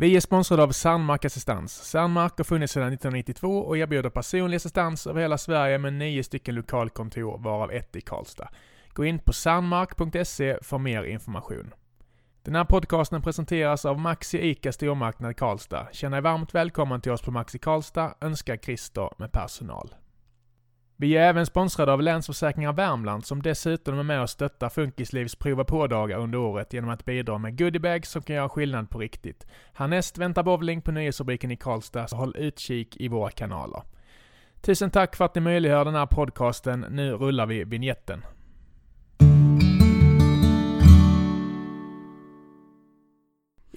Vi är sponsrade av Sandmark Assistans. Sandmark har funnits sedan 1992 och erbjuder personlig assistans över hela Sverige med nio stycken lokalkontor, varav ett i Karlstad. Gå in på sandmark.se för mer information. Den här podcasten presenteras av Maxi ICA Stormarknad Karlstad. Känn dig varmt välkommen till oss på Maxi Karlstad, önskar Christer med personal. Vi är även sponsrade av Länsförsäkringar Värmland som dessutom är med och stöttar Funkislivs prova på-dagar under året genom att bidra med goodiebags som kan göra skillnad på riktigt. Härnäst väntar bowling på nyhetsrubriken i Karlstad, så håll utkik i våra kanaler. Tusen tack för att ni möjliggör den här podcasten. Nu rullar vi vignetten.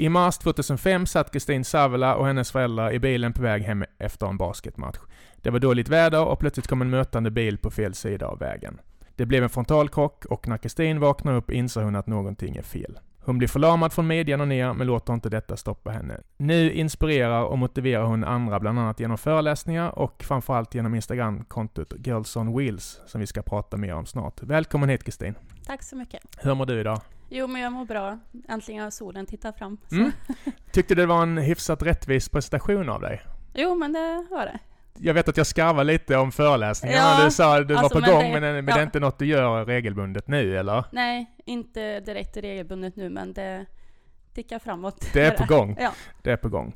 I mars 2005 satt Kristin Savela och hennes föräldrar i bilen på väg hem efter en basketmatch. Det var dåligt väder och plötsligt kom en mötande bil på fel sida av vägen. Det blev en frontalkrock och när Kristin vaknar upp inser hon att någonting är fel. Hon blir förlamad från midjan och ner, men låter inte detta stoppa henne. Nu inspirerar och motiverar hon andra, bland annat genom föreläsningar och framförallt genom Instagram-kontot Girls on Wheels, som vi ska prata mer om snart. Välkommen hit Kristin! Tack så mycket! Hur mår du idag? Jo, men jag mår bra. Äntligen har solen tittat fram. Mm. Tyckte det var en hyfsat rättvis prestation av dig? Jo, men det var det. Jag vet att jag skarvar lite om föreläsningarna. Ja, du sa att du alltså, var på gång, det, men, men ja. det är inte något du gör regelbundet nu, eller? Nej, inte direkt regelbundet nu, men det tickar framåt. Det är på gång. Ja. Det är på gång.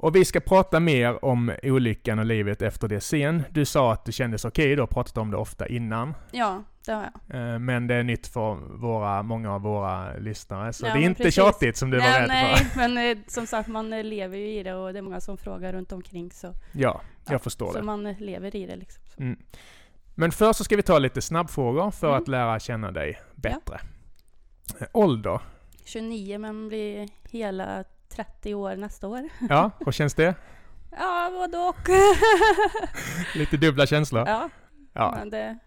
Och vi ska prata mer om olyckan och livet efter det sen. Du sa att det kändes okej, okay, du har pratat om det ofta innan. Ja, det har jag. Eh, men det är nytt för våra, många av våra lyssnare, så ja, det är inte precis. tjatigt som du nej, var rädd nej, för. Nej, men eh, som sagt, man lever ju i det och det är många som frågar runt omkring så. Ja, jag ja, förstår så det. Så man lever i det liksom. Mm. Men först så ska vi ta lite snabbfrågor för mm. att lära känna dig bättre. Ja. Ålder? 29, men blir hela 30 år nästa år. Ja, hur känns det? ja, både och. Lite dubbla känslor? Ja, ja. men det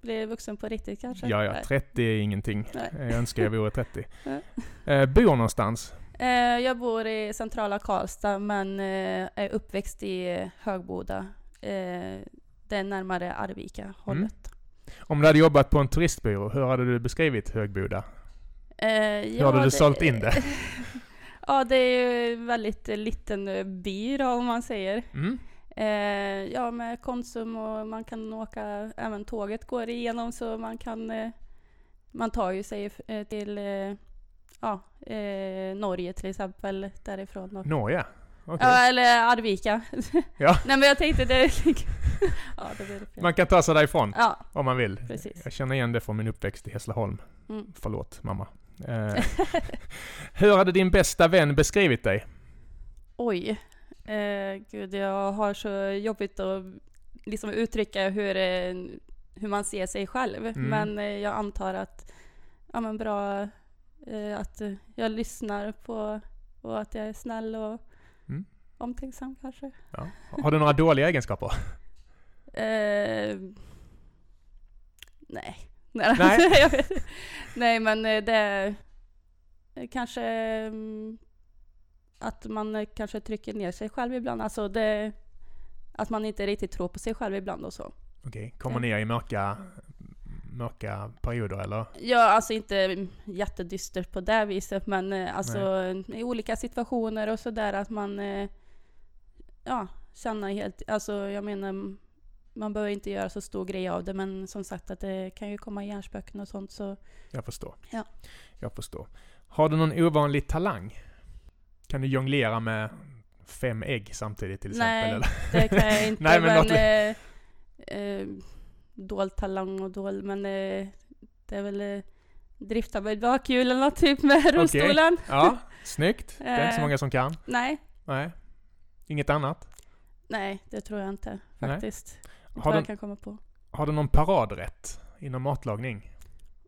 blir vuxen på riktigt kanske. Ja, ja, 30 är ingenting. Nej. Jag önskar jag vore 30. eh, bor någonstans? Eh, jag bor i centrala Karlstad, men eh, är uppväxt i Högboda. Eh, det är närmare Arvika hållet. Mm. Om du hade jobbat på en turistbyrå, hur hade du beskrivit Högboda? Eh, hur ja, hade du det, sålt in det? Ja, det är ju en väldigt liten by då, om man säger. Mm. Eh, ja, med Konsum och man kan åka, även tåget går igenom så man kan, man tar ju sig till ja, eh, Norge till exempel därifrån. Och, Norge? Okay. Ja, eller Arvika. Ja. Nej men jag tänkte det... ja, det man kan ta sig därifrån ja, om man vill. Precis. Jag känner igen det från min uppväxt i Hässleholm. Mm. Förlåt mamma. Eh, hur hade din bästa vän beskrivit dig? Oj. Eh, gud, jag har så jobbigt att liksom uttrycka hur, eh, hur man ser sig själv. Mm. Men eh, jag antar att, ja men bra, att jag lyssnar på och att jag är snäll och mm. omtänksam kanske. Ja. Har du några dåliga egenskaper? Eh, nej. Nej, Nej. Nej men eh, det är kanske mm, att man eh, kanske trycker ner sig själv ibland. Alltså det, att man inte riktigt tror på sig själv ibland och så. Okej, okay. kommer ner i mörka, mörka perioder eller? Ja, alltså inte jättedystert på det viset men eh, alltså Nej. i olika situationer och sådär att man ja, känner helt, alltså jag menar man behöver inte göra så stor grej av det, men som sagt att det kan ju komma hjärnspöken och sånt så... Jag förstår. Ja. Jag förstår. Har du någon ovanlig talang? Kan du jonglera med fem ägg samtidigt till exempel? Nej, eller? det kan jag inte. Nej, men, men eh, eh, dold talang och dold, men eh, det är väl eh, drifta med bakhjulen typ med rullstolen. Okay. Ja, snyggt. Det är inte så många som kan. Nej. Nej. Inget annat? Nej, det tror jag inte faktiskt. Nej. Har du, jag kan komma på. Har du någon paradrätt inom matlagning?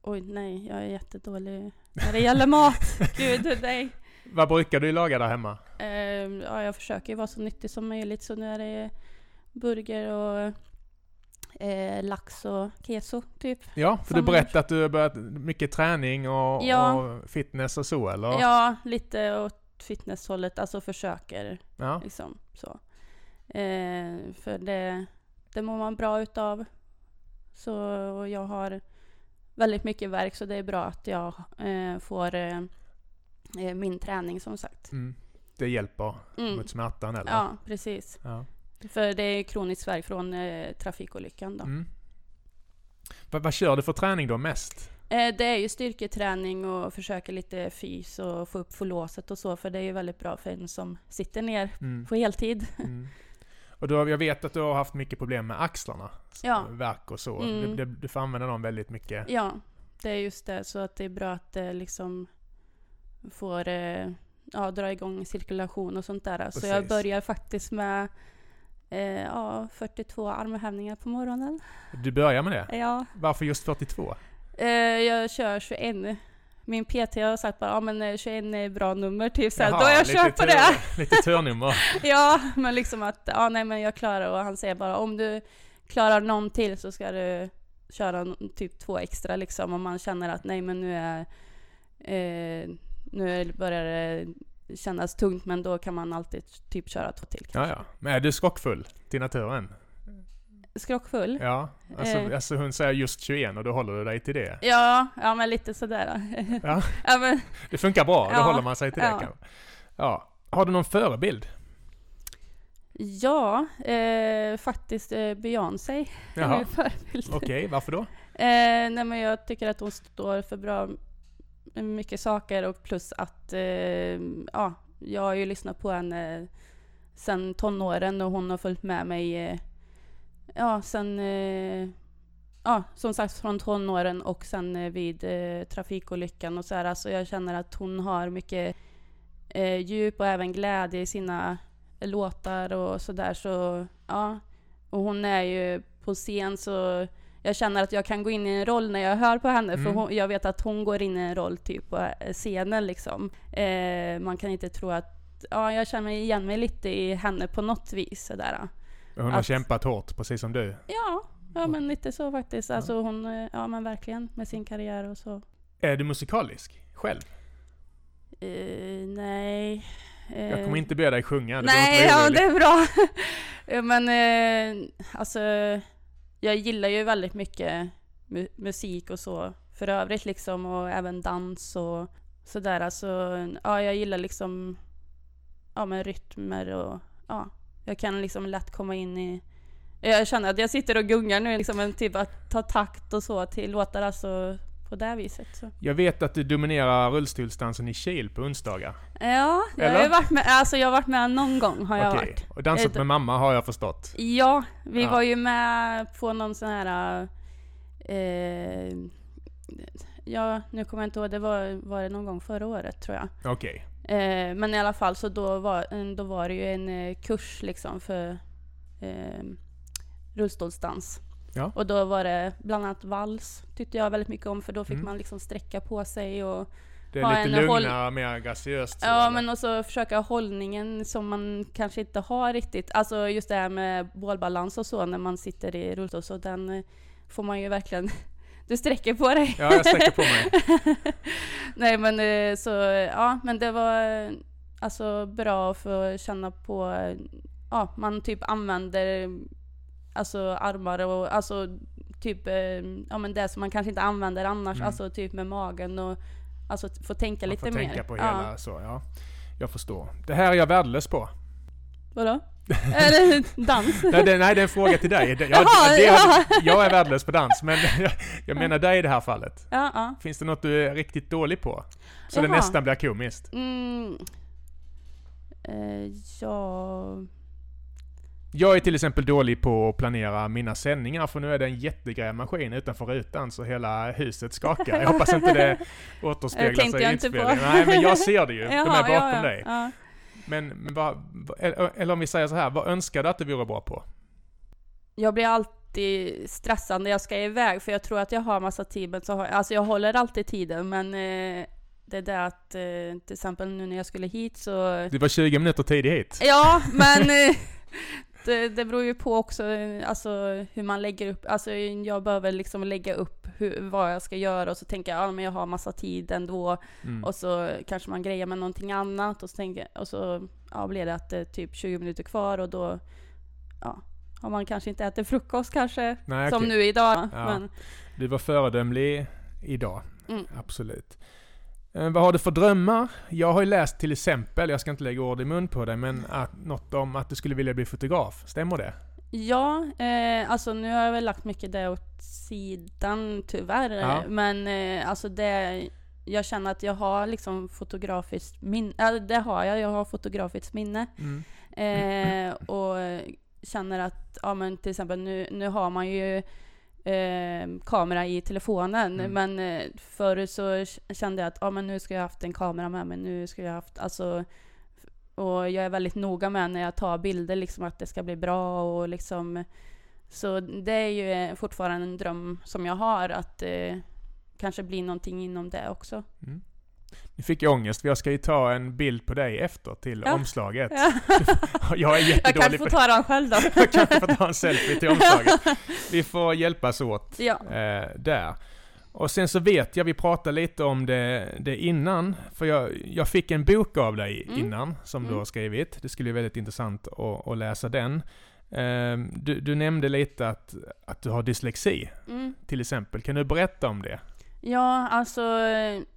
Oj, nej. Jag är jättedålig när det gäller mat. Gud, nej. Vad brukar du laga där hemma? Uh, ja, jag försöker vara så nyttig som möjligt. Så nu är det burger och eh, lax och keso, typ. Ja, för du berättade att du har börjat mycket träning och, ja. och, fitness och så, eller? Ja, lite åt fitnesshållet. Alltså försöker, ja. liksom så. Eh, för det det mår man bra utav. Så jag har väldigt mycket verk så det är bra att jag eh, får eh, eh, min träning som sagt. Mm. det hjälper Mm. mot smärtan eller? Ja, precis. Ja. För det är kroniskt värk från eh, trafikolyckan då. Mm. Vad, vad kör du för träning då mest? Eh, det är ju styrketräning och försöka lite fys och få upp förlåset och så, för det är ju väldigt bra för en som sitter ner Mm. på heltid. Mm. Och då, jag vet att du har haft mycket problem med axlarna. Ja. Värk och så. Mm. Du, du, du får använda dem väldigt mycket. Ja, det är just det. Så att det är bra att det liksom får eh, ja, dra igång cirkulation och sånt där. Så jag Precis. börjar faktiskt med eh, ja, 42 armhävningar på morgonen. Du börjar med det? Ja, Varför just 42? eh, jag kör 21. Min PT har sagt bara, ja men eh, 21 är bra nummer typ så här, Jaha, då jag kört på tur- det. Lite turnummer. Ja, men liksom att, ja nej men jag klarar och han säger bara om du klarar någon till så ska du köra typ två extra liksom om man känner att nej men nu är eh, nu är- börjar det kännas tungt men då kan man alltid typ köra två till Ja, kanske. ja. Men är du skrockfull till naturen? Skrockfull? Ja. Ja. Alltså, Eh. alltså hon säger just 21 och då håller du dig till det. ja, men lite sådär. Ja. ja, men, Det funkar bra, då Ja, håller man sig till det ja. kanske. Ja. Har du någon förebild? ja eh, faktiskt eh, Beyoncé är min förebild. Okej, varför då? Eh, nej men jag tycker att hon står för bra mycket saker och plus att eh, ja, jag har ju lyssnat på henne sen tonåren och hon har följt med mig eh, ja, sen eh, ja, som sagt från tonåren och sen eh, vid eh, trafikolyckan och så här. Alltså jag känner att hon har mycket eh, djup och även glädje i sina låtar och sådär så ja. Och hon är ju på scen så jag känner att jag kan gå in i en roll när jag hör på henne, för Mm. hon, jag vet att hon går in i en roll typ på eh, scenen liksom. Eh, man kan inte tro att, ja jag känner igen mig lite i henne på något vis sådär. Hon har Att- kämpat hårt, precis som du. Ja, ja men lite så faktiskt. Alltså hon, eh, ja men verkligen med sin karriär och så. Är du musikalisk? Själv? Eh, nej. Jag kommer inte be dig sjunga. du Nej, ja det är bra. Ja, men eh, alltså, jag gillar ju väldigt mycket mu- musik och så för övrigt liksom och även dans och sådär. Alltså, ja, jag gillar liksom ja, men rytmer och ja, jag kan liksom lätt komma in i jag känner att jag sitter och gungar nu liksom en typ att ta takt och så till låtar alltså på det viset. Så. Jag vet att du dominerar rullstolsdansen i Kil på onsdagar. Ja, jag har varit med, alltså jag har varit med någon gång har jag Okej. varit. Och dansat med mamma har jag förstått. Ja, vi Ja. var ju med på någon sån här... Eh, ja, nu kommer jag inte ihåg. Det var, var det någon gång förra året tror jag. Okej. Eh, men i alla fall så då var, då var det ju en eh, kurs liksom för eh, rullstolsdans. Ja. Och då var det bland annat vals. Tyckte jag väldigt mycket om för då fick Mm. man liksom sträcka på sig och Det Ha är lite en håll- lugnare, mer graciöst. Ja, eller? men också försöka hållningen som man kanske inte har riktigt. Alltså just det här med bålbalans och så när man sitter i rullstol, så den eh, får man ju verkligen... Du sträcker på dig. Ja, jag sträcker på mig. Nej men eh, så, ja men det var alltså bra att få känna på, eh, ja man typ använder alltså armar och alltså typ, eh, ja men det som man kanske inte använder annars, Mm. alltså typ med magen och alltså få tänka Man lite får mer. tänka på ja. hela så, ja. Jag förstår. Det här är jag värdelös på. Vadå? Eller dans? Nej, det, nej, det är en fråga till dig. Det- Jag, Jaha, det, ja. jag är värdelös på dans, men jag, jag menar dig i det här fallet. Ja, ja. Finns det något du är riktigt dålig på? Så det Jaha. nästan blir komiskt. Mm. Eh, ja... Jag är till exempel dålig på att planera mina sändningar för nu är det en jättegrävmaskin utanför rutan så hela huset skakar. Jag hoppas inte det återspeglar sig i inspelningen. Nej men jag ser det ju. De är Jaha, bakom ja, ja. dig. Ja. Men, men vad, eller om vi säger så här, vad önskar du att du vore bra på? Jag blir alltid stressad när jag ska iväg för jag tror att jag har massa tid, men så har, alltså jag håller alltid tiden men eh, det är det att eh, till exempel nu när jag skulle hit så... Du var 20 minuter tidig hit. Ja, men eh, det, det beror ju på också eh, alltså, hur man lägger upp. Alltså jag behöver liksom lägga upp hur, vad jag ska göra och så tänker jag, ja men jag har massa tid ändå. Mm. Och så kanske man grejer med någonting annat och så, tänker, och så ja, blir det att det är typ 20 minuter kvar och då ja, har man kanske inte ätit frukost kanske. Nej, som okej. nu idag. Ja. Men, Du var föredömlig idag. Mm. Absolut. Eh, vad har du för drömmar? Jag har ju läst till exempel, jag ska inte lägga ord i mun på dig, men att, något om att du skulle vilja bli fotograf. Stämmer det? Ja, eh, alltså nu har jag väl lagt mycket det åt sidan tyvärr. Ja. Men eh, alltså det, jag känner att jag har liksom fotografiskt minne, äh, det har jag, jag har fotografiskt minne. Mm. Eh, och känner att, ja men till exempel nu, nu har man ju eh, kamera i telefonen. Mm. Men eh, förr så kände jag att, ja men nu ska jag haft en kamera med mig, nu ska jag haft, alltså och jag är väldigt noga med när jag tar bilder, liksom att det ska bli bra och liksom Så det är ju fortfarande en dröm som jag har, att eh, kanske bli någonting inom det också. Mm. Nu fick jag ångest, för jag ska ju ta en bild på dig efter till Ja. omslaget. Ja. Jag är Jag jättedålig kanske på får ta den själv då. Jag kanske får ta en selfie till omslaget. Vi får hjälpas åt Ja. eh, där. Och sen så vet jag, vi pratade lite om det, det innan, för jag, jag fick en bok av dig Mm. innan, som du Mm. har skrivit. Det skulle bli väldigt intressant att, att läsa den. Eh, du, du nämnde lite att, att du har dyslexi, Mm. till exempel. Kan du berätta om det? Ja, alltså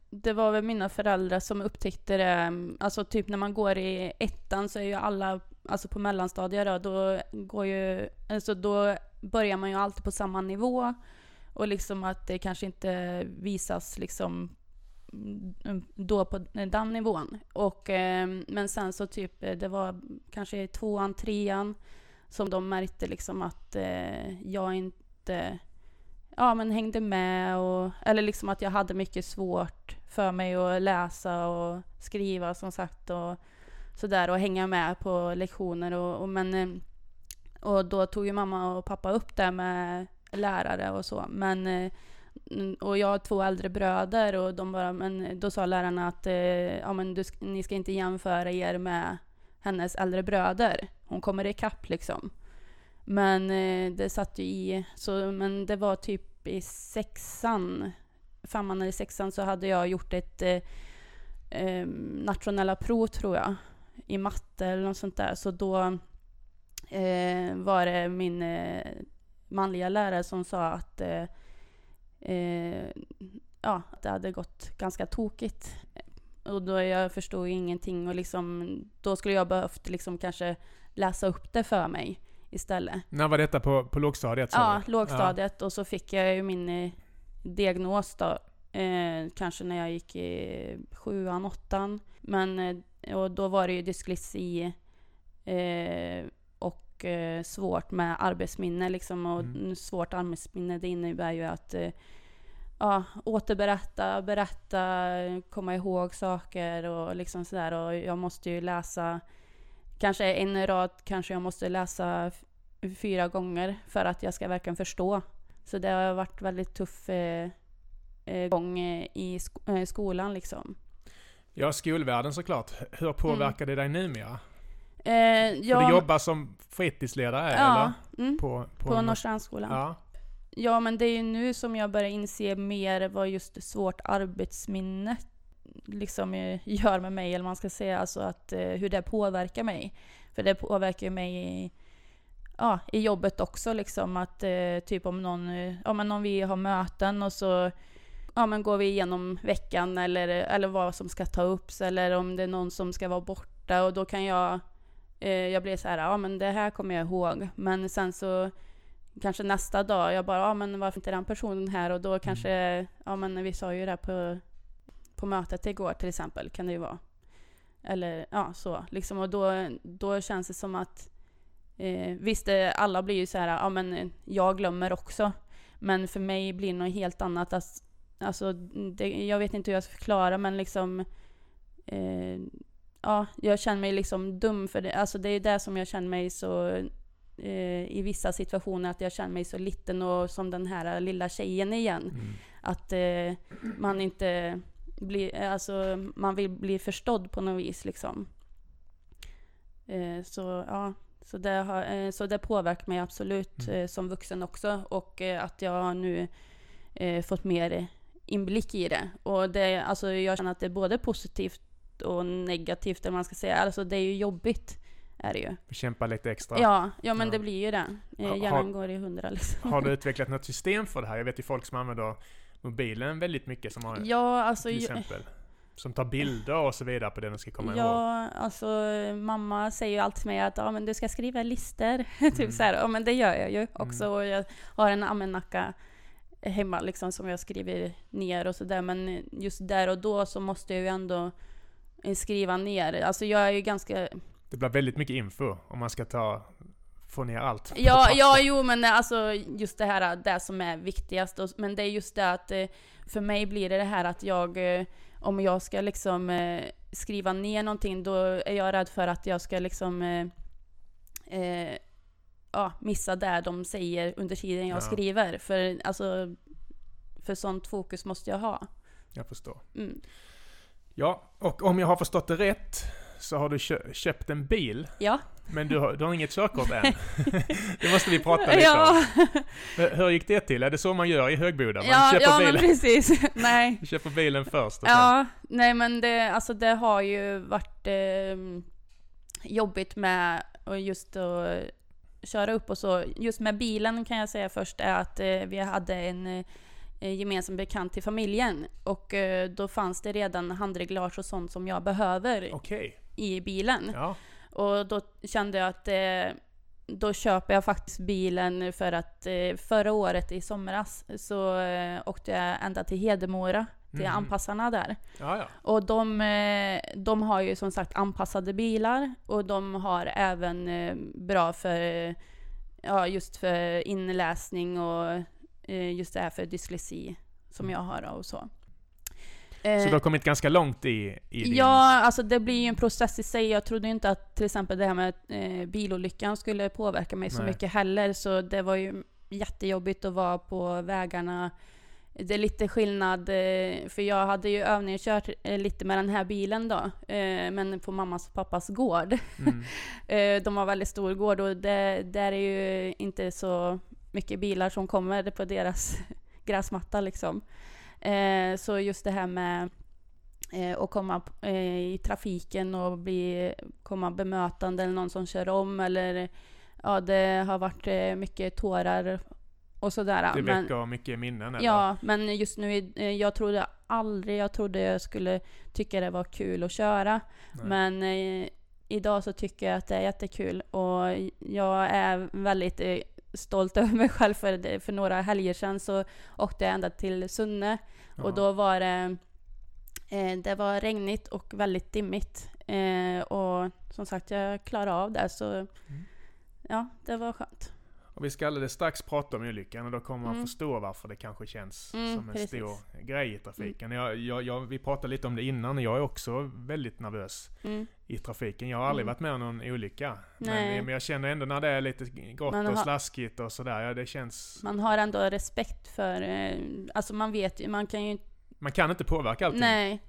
det var väl mina föräldrar som upptäckte det. Alltså typ när man går i ettan så är ju alla, alltså på mellanstadiet då, då går ju, alltså då börjar man ju alltid på samma nivå. Och liksom att det kanske inte visas liksom mm, då på den nivån. Och, ehm, men sen så typ, eh, det var kanske i tvåan, trean som de märkte liksom att eh, jag inte ja, men hängde med och, eller liksom att jag hade mycket svårt för mig att läsa och skriva som sagt och sådär och hänga med på lektioner och, och men eh, och då tog ju mamma och pappa upp det med lärare och så men eh, och jag har två äldre bröder och de bara, men då sa lärarna att eh, ja, men du, ni ska inte jämföra er med hennes äldre bröder. Hon kommer ikapp liksom. Men det satt ju i, så, men det var typ i sexan, femman eller sexan så hade jag gjort ett eh, eh, nationella prov tror jag, i matte eller något sånt där. Så då eh, var det min eh, manliga lärare som sa att eh, eh, ja, det hade gått ganska tokigt. Och då jag förstod ingenting och liksom, då skulle jag behövt liksom kanske läsa upp det för mig istället. När var detta på, på lågstadiet? Ja, lågstadiet och så fick jag ju min diagnos då. Eh, kanske när jag gick i sjuan, åttan. Men eh, och då var det ju dyslexi eh, och eh, svårt med arbetsminne liksom. Och Mm. svårt arbetsminne det innebär ju att eh, ja, återberätta, berätta, komma ihåg saker och liksom sådär. Och jag måste ju läsa kanske en rad kanske jag måste läsa fyra gånger för att jag ska verkligen förstå. Så det har varit väldigt tuff eh, eh, gång eh, i sk- eh, skolan liksom. Ja, skolvärlden såklart. Hur påverkar det dig numera? Eh, ja, du jobbar som fritidsledare, ja, eller? mm, På, på, Nor- Norrstrandsskolan. Ja. Ja. men det är ju nu som jag börjar inse mer vad just svårt arbetsminne liksom eh, gör med mig, eller man ska säga, alltså att hur det påverkar mig. För det påverkar ju mig i, ja, i jobbet också liksom att eh, typ om någon, eh, ja men om vi har möten och så ja, men går vi igenom veckan eller, eller vad som ska ta upp eller om det är någon som ska vara borta och då kan jag eh, jag blir så här, ja men det här kommer jag ihåg. Men sen så kanske nästa dag, jag bara, ja men varför inte den personen här? Och då kanske, ja men vi sa ju det på, på mötet igår till exempel, kan det ju vara. Eller ja, så liksom. Och då, då känns det som att, eh, visst det, alla blir ju så här, ja men eh, jag glömmer också. Men för mig blir det något helt annat. Alltså, alltså det, jag vet inte hur jag ska förklara men liksom eh, Ja, jag känner mig liksom dum för det. Alltså det är det som jag känner mig så eh, i vissa situationer att jag känner mig så liten och som den här lilla tjejen igen. Mm. Att eh, man inte blir, alltså man vill bli förstådd på något vis liksom. Eh, så ja, så det, har, eh, så det påverkar mig absolut Mm. eh, som vuxen också. Och eh, att jag nu fått mer inblick i det. Och det, alltså jag känner att det är både positivt och negativt, eller man ska säga. Alltså det är ju jobbigt, är det ju. Kämpa lite extra. Ja, ja men Ja. det blir ju det. Eh, har- Hjärnan går i hundra liksom. Har du utvecklat något system för det här? Jag vet ju folk som använder mobilen väldigt mycket som har Ja, alltså till exempel. Som tar bilder och så vidare på det du ska komma ihåg? Ja, alltså mamma säger ju alltid till mig att ja, men du ska skriva listor. typ Mm. så här. Ja, men det gör jag ju också. Och jag har en almanacka hemma liksom som jag skriver ner och sådär. Men just där och då så måste jag ju ändå skriva ner. Alltså jag är ju ganska... Det blir väldigt mycket info om man ska ta, få ner allt. Ja, ja, jo, men alltså just det här, det som är viktigast. Men det är just det att eh, för mig blir det det här att jag, eh, om jag ska liksom eh, skriva ner någonting, då är jag rädd för att jag ska liksom eh, eh, ja, missa det de säger under tiden jag Ja. skriver. För alltså, för sånt fokus måste jag ha. Jag förstår. Mm. Ja, och om jag har förstått det rätt så har du kö- köpt en bil, Ja. men du har, du har inget körkort än. det måste vi prata lite ja. om. Hur- gick det till? Är det så man gör i Högboda? Man ja, köper, ja men bilen, precis. Nej. du köper bilen först och sen... Ja, nej men det, alltså det har ju varit eh, jobbigt med just att köra upp och så. Just med bilen kan jag säga först är att eh, vi hade en eh, gemensam bekant till familjen och eh, då fanns det redan handreglage och sånt som jag behöver Okej. I bilen. Ja. Och då kände jag att eh, då köper jag faktiskt bilen för att eh, förra året i somras så eh, åkte jag ända till Hedemora till Mhm. anpassarna där. Ja, ja. Och de, eh, de har ju som sagt anpassade bilar och de har även eh, bra för ja, just för inläsning och eh, just det här för dyslexi som jag har och så. Så Eh, du har kommit ganska långt i, i din... Ja, alltså det blir ju en process i sig. Jag trodde inte att till exempel det här med eh, bilolyckan skulle påverka mig så Nej. mycket heller. Så det var ju jättejobbigt att vara på vägarna. Det är lite skillnad, eh, för jag hade ju övningskört lite med den här bilen då. Men på mammas och pappas gård. Mm. De har väldigt stor gård och det, där är ju inte så mycket bilar som kommer på deras gräsmatta liksom. Eh, så just det här med eh, att komma eh, i trafiken och bli, komma bemötande eller någon som kör om eller ja, det har varit eh, mycket tårar och sådär. Det Men- väcker mycket minnen eller? Ja, men just nu, eh, jag trodde aldrig jag trodde jag skulle tycka det var kul att köra. Nej. Men eh, idag så tycker jag att det är jättekul och jag är väldigt stolt över mig själv för, för några helger sedan så åkte jag ända till Sunne Ja. och då var det eh, det var regnigt och väldigt dimmigt. Eh, och som sagt, jag klarade av det så Mm. ja, det var skönt. Och vi ska alldeles strax prata om olyckan och då kommer man Mm. förstå varför det kanske känns Mm, som en precis. stor grej i trafiken. Jag, jag, jag, vi pratade lite om det innan och jag är också väldigt nervös Mm. i trafiken. Jag har aldrig Mm. varit med om någon olycka. Men, men jag känner ändå när det är lite grått och slaskigt och sådär, ja det känns... Man har ändå respekt för, eh, alltså man vet ju, man kan ju Man kan inte påverka allting. Nej,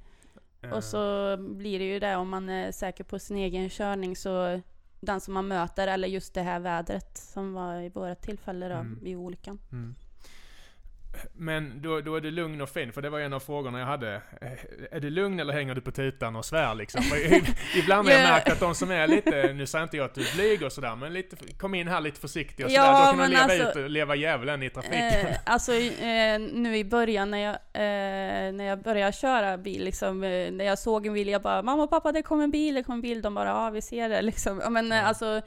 Eh, och så blir det ju det om man är säker på sin egen körning så den som man möter eller just det här vädret som var i våra tillfälle då Mm. vid olyckan. Mm. Men då, då är du lugn och fin, för det var en av frågorna jag hade. Eh, Är du lugn eller hänger du på tutan och svär liksom? Ibland har jag Ja. märkt att de som är lite, nu säger inte jag att du är blyg och sådär, men lite, kom in här lite försiktig och Ja, sådär. Då kan man leva alltså- ut och leva djävulen i trafiken. Eh, alltså eh, nu i början när jag, eh, när jag började köra bil, liksom, eh, när jag såg en bil, jag bara mamma och pappa det kommer en bil, det kommer en bil, de bara ja vi ser det liksom. Ja, Men eh, Ja. alltså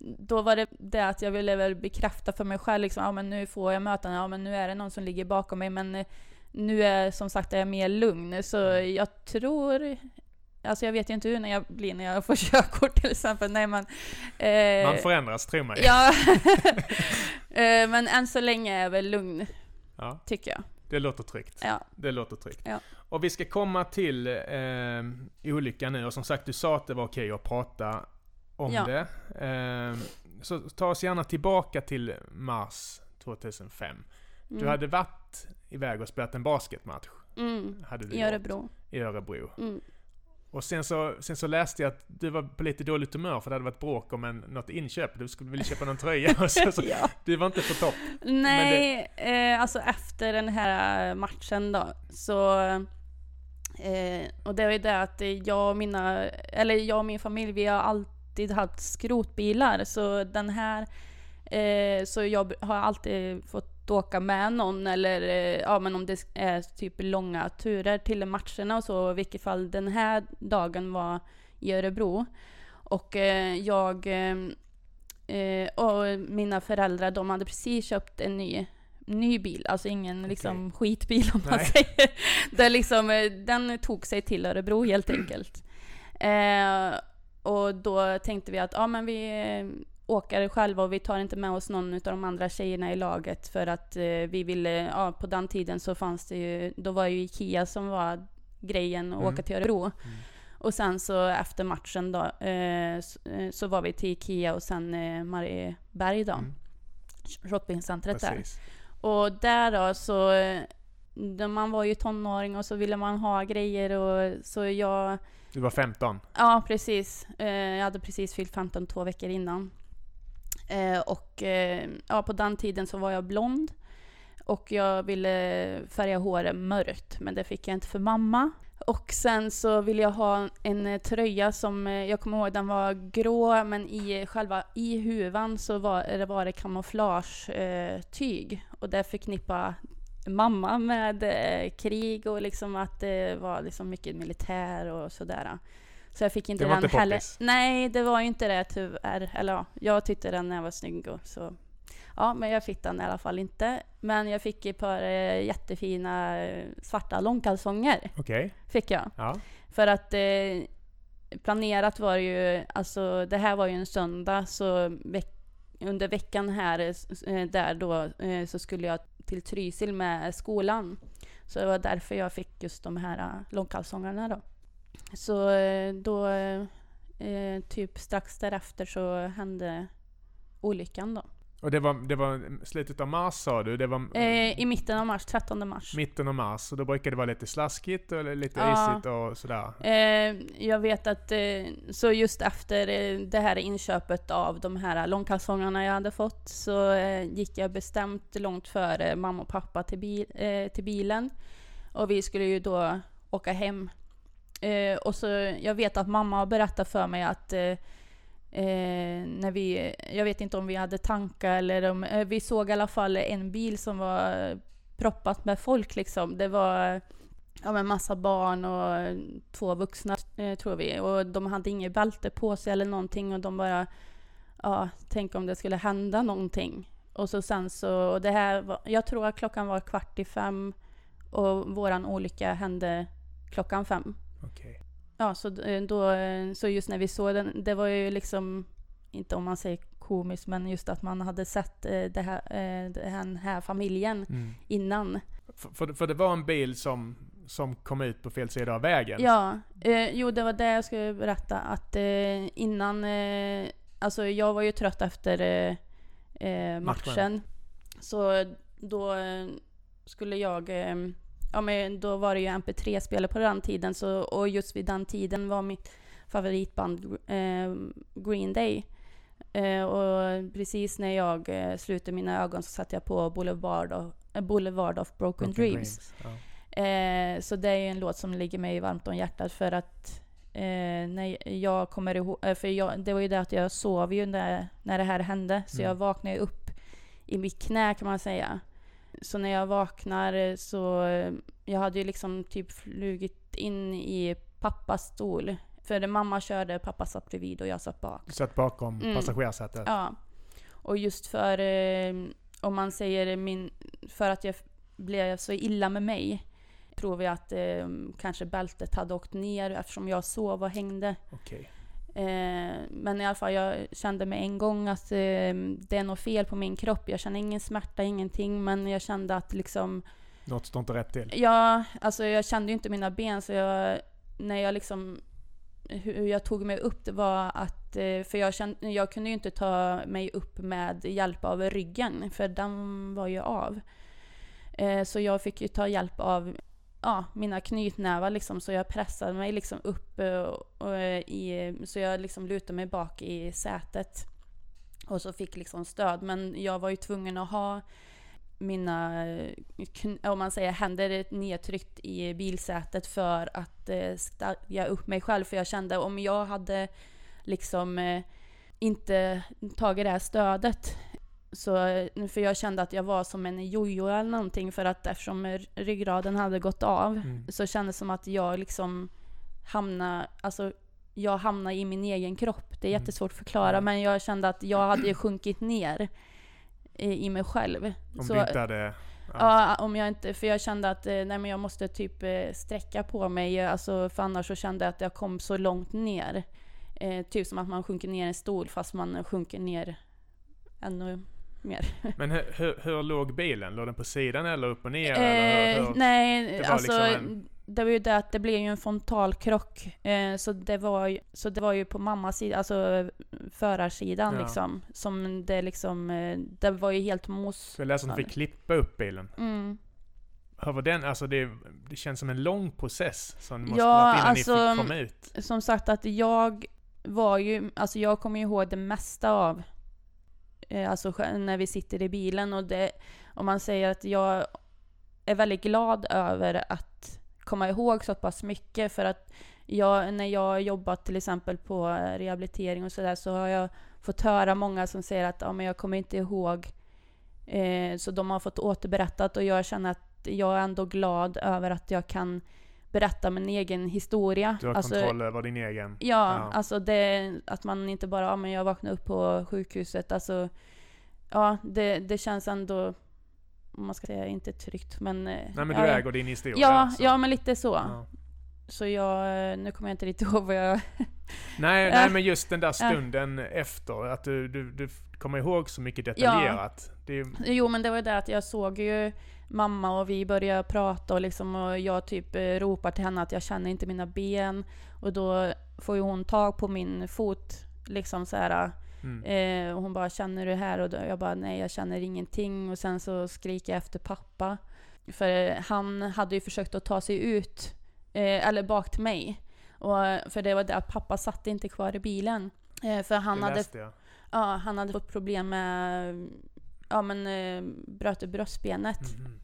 då var det det att jag ville väl bekräfta för mig själv liksom, ja men nu får jag möta, ja men nu är det någon som ligger bakom mig, men eh, nu är som sagt är jag mer lugn, så jag tror Alltså jag vet ju inte hur när jag blir när jag får körkort till exempel. Nej men... eh, Man förändras, tro mig. Ja. Eh, men än så länge är jag väl lugn, Ja, tycker jag. det låter tryggt. Ja. Det låter tryggt. Ja. Och vi ska komma till eh, olyckan nu och som sagt du sa att det var okej att prata om Ja. det. Eh, så ta oss gärna tillbaka till mars 2005. Du Mm. hade varit iväg och spelat en basketmatch. Mm. Hade du I gjort, Örebro. I Örebro. Mm. Och sen så, sen så läste jag att du var på lite dåligt humör för det hade varit bråk om en, något inköp. Du skulle vilja köpa någon tröja och så, så ja. du var inte på topp. Nej, eh, alltså efter den här matchen då, så... Eh, och det var ju det att jag och mina, eller jag och min familj, vi har alltid haft skrotbilar, så den här... Eh, så jag har alltid fått åka med någon eller eh, ja, men om det är typ långa turer till matcherna och så, i vilket fall den här dagen var i Örebro. Och eh, jag eh, och mina föräldrar, de hade precis köpt en ny ny bil, alltså ingen okay. liksom skitbil om man säger. Det liksom, den tog sig till Örebro helt enkelt. Eh, och då tänkte vi att ja, men vi åker själva och vi tar inte med oss någon av de andra tjejerna i laget för att eh, vi ville, ja på den tiden så fanns det ju, då var ju Ikea som var grejen att mm. åka till Örebro. Mm. Och sen så efter matchen då eh, så, eh, så, var vi till Ikea och sen eh, Marieberg då. Mm. Shoppingcentret där. Och där då så, då man var ju tonåring och så ville man ha grejer och så jag du var 15? Ja, precis. Eh, jag hade precis fyllt 15 två veckor innan. Eh, och eh, ja, på den tiden så var jag blond. Och jag ville färga håret mörkt, men det fick jag inte för mamma. Och sen så ville jag ha en tröja som, jag kommer ihåg den var grå, men i själva i huvan så var det, var det kamouflage-tyg. och det förknippade mamma med eh, krig och liksom att det var liksom mycket militär och sådär. Så jag fick inte det var den inte heller. Nej, det var ju inte det tyvärr. Eller ja, jag tyckte den när jag var snygg och så. Ja, men jag fick den i alla fall inte. Men jag fick ett par eh, jättefina eh, svarta långkalsonger. Okej. Okay. Fick jag. Ja. För att eh, planerat var ju, alltså det här var ju en söndag så veck under veckan här eh, eh, där då eh, så skulle jag till Trysil med skolan. Så det var därför jag fick just de här långkalsongerna då. Så då, typ strax därefter så hände olyckan då. Och det var, det var slutet av mars sa du? Det var, eh, I mitten av mars, 13 mars. Mitten av mars, och då brukar det vara lite slaskigt och lite ja. isigt och sådär? Eh, jag vet att, eh, så just efter eh, det här inköpet av de här långkalsongerna jag hade fått så eh, gick jag bestämt långt före mamma och pappa till, bil, eh, till bilen. Och vi skulle ju då åka hem. och så, jag vet att mamma har berättat för mig att Eh, när vi, jag vet inte om vi hade tankar eller om, eh, vi såg i alla fall en bil som var proppat med folk liksom. Det var ja, med massa barn och två vuxna eh, tror vi. Och de hade inget bälte på sig eller någonting och de bara, ja, tänk om det skulle hända någonting. Och så sen så, och det här var, jag tror att klockan var kvart i fem och våran olycka hände klockan fem. Okay. Ja, så, eh, då, eh, så just när vi såg den, det var ju liksom, inte om man säger komiskt, men just att man hade sett eh, det här, den här familjen mm. innan. För, för det var en bil som, som kom ut på fel sida av vägen? Ja, eh, jo det var det jag skulle berätta. Att eh, innan, eh, alltså jag var ju trött efter matchen. matchen. Så då skulle jag ja, men då var det ju MP3-spelare på den tiden, så, och just vid den tiden var mitt favoritband eh, Green Day. Eh, och precis när jag eh, slutade mina ögon så satte jag på Boulevard of, eh, Boulevard of Broken, Broken Dreams. Dreams. Ja. Eh, så det är ju en låt som ligger mig varmt om hjärtat för att eh, när jag kommer ihåg, för jag, det var ju det att jag sov ju när, när det här hände, så mm. jag vaknade upp i mitt knä kan man säga. Så när jag vaknar eh, så, eh, jag hade ju liksom typ flugit in i pappas stol. För mamma körde, pappa satt bredvid och jag satt bak. Du satt bakom mm. passagerarsätet? Ja. Och just för, eh, om man säger min, för att jag blev så illa med mig, tror vi att kanske bältet hade åkt ner eftersom jag sov och hängde. Okay. Eh, men i alla fall, jag kände med en gång att eh, det är något fel på min kropp. Jag kände ingen smärta, ingenting, men jag kände att liksom... Något står inte rätt till? Ja, alltså jag kände ju inte mina ben, så jag, när jag liksom... Hur jag tog mig upp, det var att... Eh, för jag, kände, jag kunde ju inte ta mig upp med hjälp av ryggen, för den var ju av. Eh, så jag fick ju ta hjälp av ja, mina knytnävar liksom, så jag pressade mig liksom upp eh, och, och, i, så jag liksom lutade mig bak i sätet. Och så fick liksom stöd. Men jag var ju tvungen att ha mina, eh, om man säger händer nedtryckt i bilsätet för att eh, stadga upp mig själv. För jag kände om jag hade liksom eh, inte tagit det här stödet så, för jag kände att jag var som en jojo eller någonting för att eftersom ryggraden hade gått av Mm. så kändes det som att jag liksom hamnade, alltså jag hamnade i min egen kropp. Det är Mm. jättesvårt att förklara Ja. men jag kände att jag hade ju sjunkit ner i, i mig själv. Om Så- du inte hade... Ja, om jag inte, för jag kände att eh, nej, men jag måste typ eh, sträcka på mig, alltså, för annars så kände jag att jag kom så långt ner. Eh, typ som att man sjunker ner i en stol fast man sjunker ner ännu mer. Men hur, hur, hur låg bilen? Låg den på sidan eller upp och ner? eller hur, Eh, nej, det alltså liksom en- det var ju det att det blev ju en frontalkrock. Eh, så, det var, ju- så det var ju på mammas sida, alltså förarsidan Ja. liksom. Som det liksom, eh, det var ju helt mos. Så jag läste att de fick klippa upp bilen. Mm. Hur var den? Alltså det, det känns som en lång process som måste Ja, varit innan alltså, ni fick komma ut. som sagt att jag var ju, alltså jag kommer ihåg det mesta av, eh, Eh, alltså när vi sitter i bilen och det, om man säger att jag är väldigt glad över att komma ihåg så pass mycket för att jag, när jag har jobbat till exempel på rehabilitering och sådär så har jag fått höra många som säger att ja, men jag kommer inte ihåg. Eh, så de har fått återberättat och jag känner att jag är ändå glad över att jag kan berätta min egen historia. Du har Alltså, kontroll över din egen... Ja, Ja. alltså det, att man inte bara, ja men jag vaknade upp på sjukhuset, alltså ja, det, det känns ändå, om man ska säga, inte tryggt men... Nej men ja, du ja. äger din historia. Ja, ja men lite så. Ja. Så jag, nu kommer jag inte riktigt ihåg vad jag... Nej, Ja. nej men just den där Ja. stunden efter, att du, du, du kommer ihåg så mycket detaljerat. Det är, Jo men det var ju det att jag såg ju mamma och vi började prata och liksom och jag typ eh, ropar till henne att jag känner inte mina ben och då får ju hon tag på min fot liksom så här mm. Eh, och hon bara, känner du här? Och då, jag bara, nej jag känner ingenting. Och sen så skriker jag efter pappa. För eh, han hade ju försökt att ta sig ut, eh, eller bak till mig. Och, för det var det att pappa satt inte kvar i bilen. Eh, för han det hade, jag. ja, han hade fått problem med, ja men eh, bröt i bröstbenet. Mhm.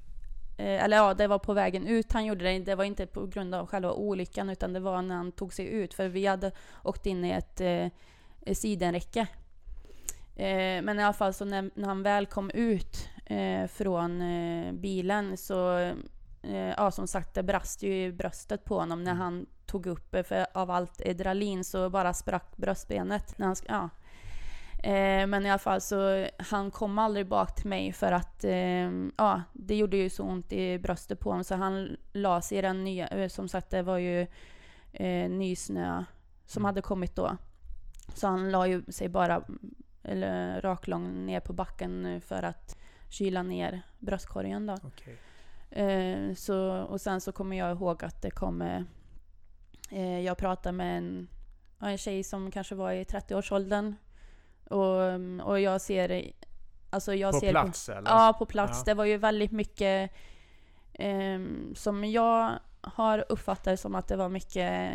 Eh, eller ja, det var på vägen ut han gjorde det. Det var inte på grund av själva olyckan utan det var när han tog sig ut. För vi hade åkt in i ett eh, sidenräcke. Eh, men i alla fall så när, när han väl kom ut eh, från eh, bilen så, eh, ja som sagt det brast ju i bröstet på honom när Mm. han tog upp, för av allt adrenalin så bara sprack bröstbenet. När han, ja. Eh, men i alla fall så han kom aldrig bak till mig för att eh, ja, det gjorde ju så ont i bröstet på honom så han la sig i den nya, eh, som sagt det var ju eh, nysnö som Mm. hade kommit då. Så han la ju sig bara eller raklång ner på backen för att kyla ner bröstkorgen då. Okej. Eh, så, och sen så kommer jag ihåg att det kom... Eh, jag pratade med en, en tjej som kanske var i 30-årsåldern. Och, mm, och jag ser... Alltså jag På ser plats eller? Ja, på plats. Ja. Det var ju väldigt mycket ehm, som jag har uppfattat det som att det var mycket,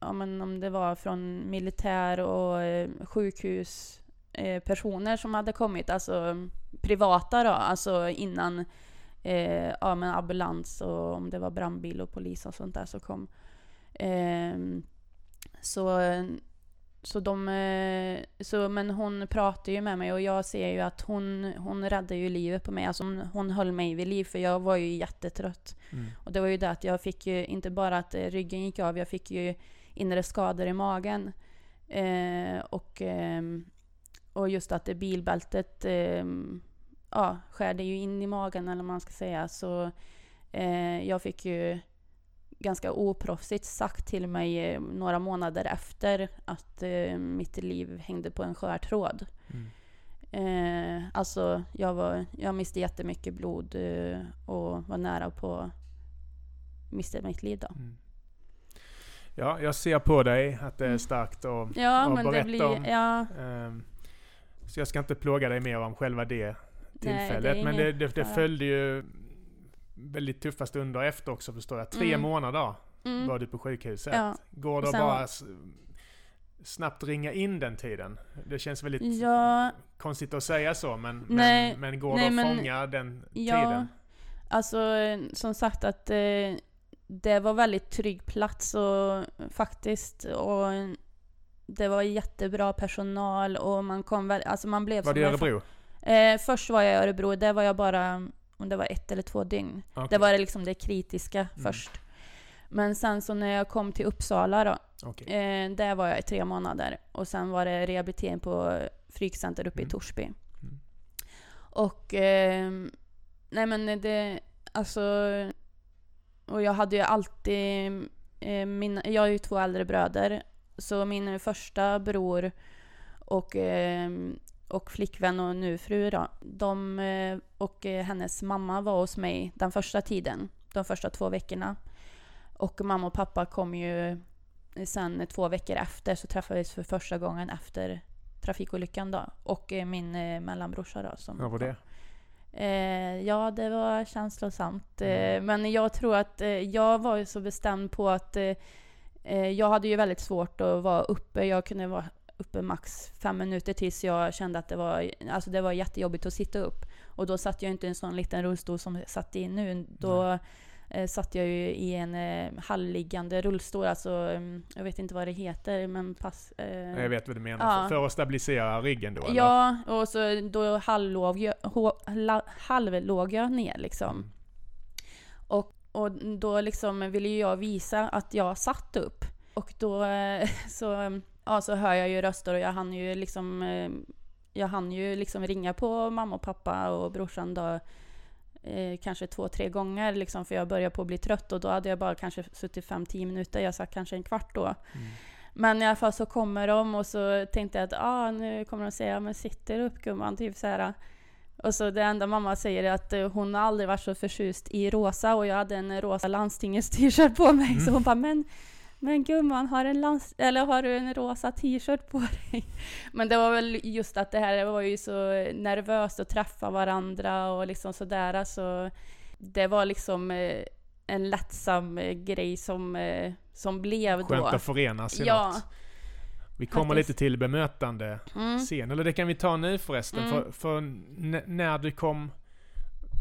ja men om det var från militär och eh, sjukhus eh, personer som hade kommit, alltså privata då, alltså innan eh, ja, men ambulans och om det var brandbil och polis och sånt där så kom. Ehm, så så de, eh, så, men hon pratar ju med mig och jag ser ju att hon, hon räddade ju livet på mig. Alltså hon, hon höll mig vid liv för jag var ju jättetrött. Mm. Och det var ju det att jag fick ju inte bara att eh, ryggen gick av, jag fick ju inre skador i magen. Eh, och, ehm, och just att det bilbältet ehm, ja, skärde ju in i magen eller vad man ska säga. Så eh, jag fick ju ganska oproffsigt sagt till mig eh, några månader efter att eh, mitt liv hängde på en skör tråd. Mm. Eh, alltså, jag, var, jag miste jättemycket blod eh, och var nära på att mista mitt liv då. Mm. Ja, jag ser på dig att det är Mm. starkt och, Ja, men det berätta blir... om. Ja, ehm, så jag ska inte plåga dig mer om själva det nej, tillfället. men det, inget det, det fara. följde ju väldigt tuffa stunder efter också förstår jag. Tre Mm. månader Mm. var du på sjukhuset. Ja. Går det att bara snabbt ringa in den tiden? Det känns väldigt Ja, konstigt att säga så men, Nej, men, men går nej, det att men- fånga den Ja, tiden? alltså som sagt att eh, det var väldigt trygg plats och faktiskt och det var jättebra personal och man kom väl, alltså man blev Var det i Örebro? Eh, först var jag i Örebro, där var jag bara, om det var ett eller två dygn. Okej. Det var det liksom det kritiska Mm. först. Men sen så när jag kom till Uppsala då, Okej. eh, där var jag i tre månader. Och sen var det rehabilitering på Frykcenter uppe Mm. i Torsby. Mm. Och, eh, nej men det, alltså, och jag hade ju alltid, eh, min, jag har ju två äldre bröder. Så min första bror och, eh, och flickvän och nu fru då, de eh, och eh, hennes mamma var hos mig den första tiden, de första två veckorna. Och mamma och pappa kom ju sen två veckor efter så träffades för första gången efter trafikolyckan då. Och eh, min eh, mellanbrorsa då. Som Hur var det? Eh, ja, det var känslosamt. Eh, Mm. men jag tror att eh, jag var ju så bestämd på att eh, eh, jag hade ju väldigt svårt att vara uppe. Jag kunde vara uppe max fem minuter tills jag kände att det var, alltså det var jättejobbigt att sitta upp. Och då satt jag inte i en sån liten rullstol som jag satt i nu. Då eh, satt jag ju i en eh, halvliggande rullstol, alltså mm, jag vet inte vad det heter, men pass... Eh, Jag vet vad du menar. Ja. För, att stabilisera ryggen då eller? Ja, och så då halvlåg jag, halvlåg jag ner liksom. Mm. Och, och då liksom ville jag visa att jag satt upp. Och då eh, så, ja, så hör jag ju röster och jag hann ju liksom eh, jag hann ju liksom ringa på mamma och pappa och brorsan då eh, kanske två, tre gånger liksom för jag började på att bli trött och då hade jag bara kanske suttit fem, tio minuter. Jag satt kanske en kvart då. Mm. Men i alla fall så kommer de och så tänkte jag att ah, nu kommer de säga men sitter upp gumman, typ så här. Och så det enda mamma säger är att eh, hon har aldrig varit så förtjust i rosa och jag hade en rosa landstingets t-shirt på mig. Så Mm. hon bara men, men gumman har, en lands eller har du en rosa t-shirt på dig? Men det var väl just att det här det var ju så nervöst att träffa varandra och liksom sådär. Så det var liksom eh, en lättsam eh, grej som, eh, som blev då. Skönt att förenas i Ja. något. Vi kommer faktiskt. lite till bemötande Mm. sen, eller det kan vi ta nu förresten. Mm. För, för när du kom...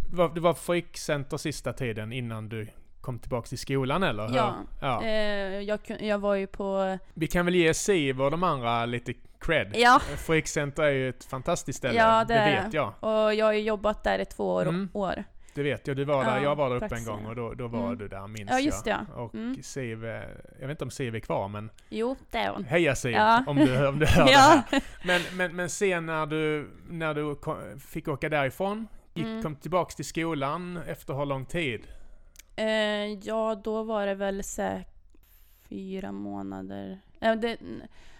Du var, du var frikcenter sista tiden innan du kom tillbaka till skolan eller? hur? Ja. ja. Eh, jag, jag var ju på... Vi kan väl ge Siv och de andra lite cred. Ja, Frikcenter är ju ett fantastiskt ställe, Ja, det det vet jag. och jag har ju jobbat där i två år. Mm. år. Det vet jag, du var där, Ja, jag var där uppe en gång och då, då var Mm. du där minns Ja, just jag. det. Och Mm. Siv, eh, jag vet inte om Siv är kvar men Jo, det är hon. heja Siv Ja. om, du, om du hör Ja. det här. Men, men, men sen när du, när du kom, fick åka därifrån, gick, Mm. kom tillbaks till skolan efter hur lång tid? Eh, ja, då var det väl säkert fyra månader. Eh, det,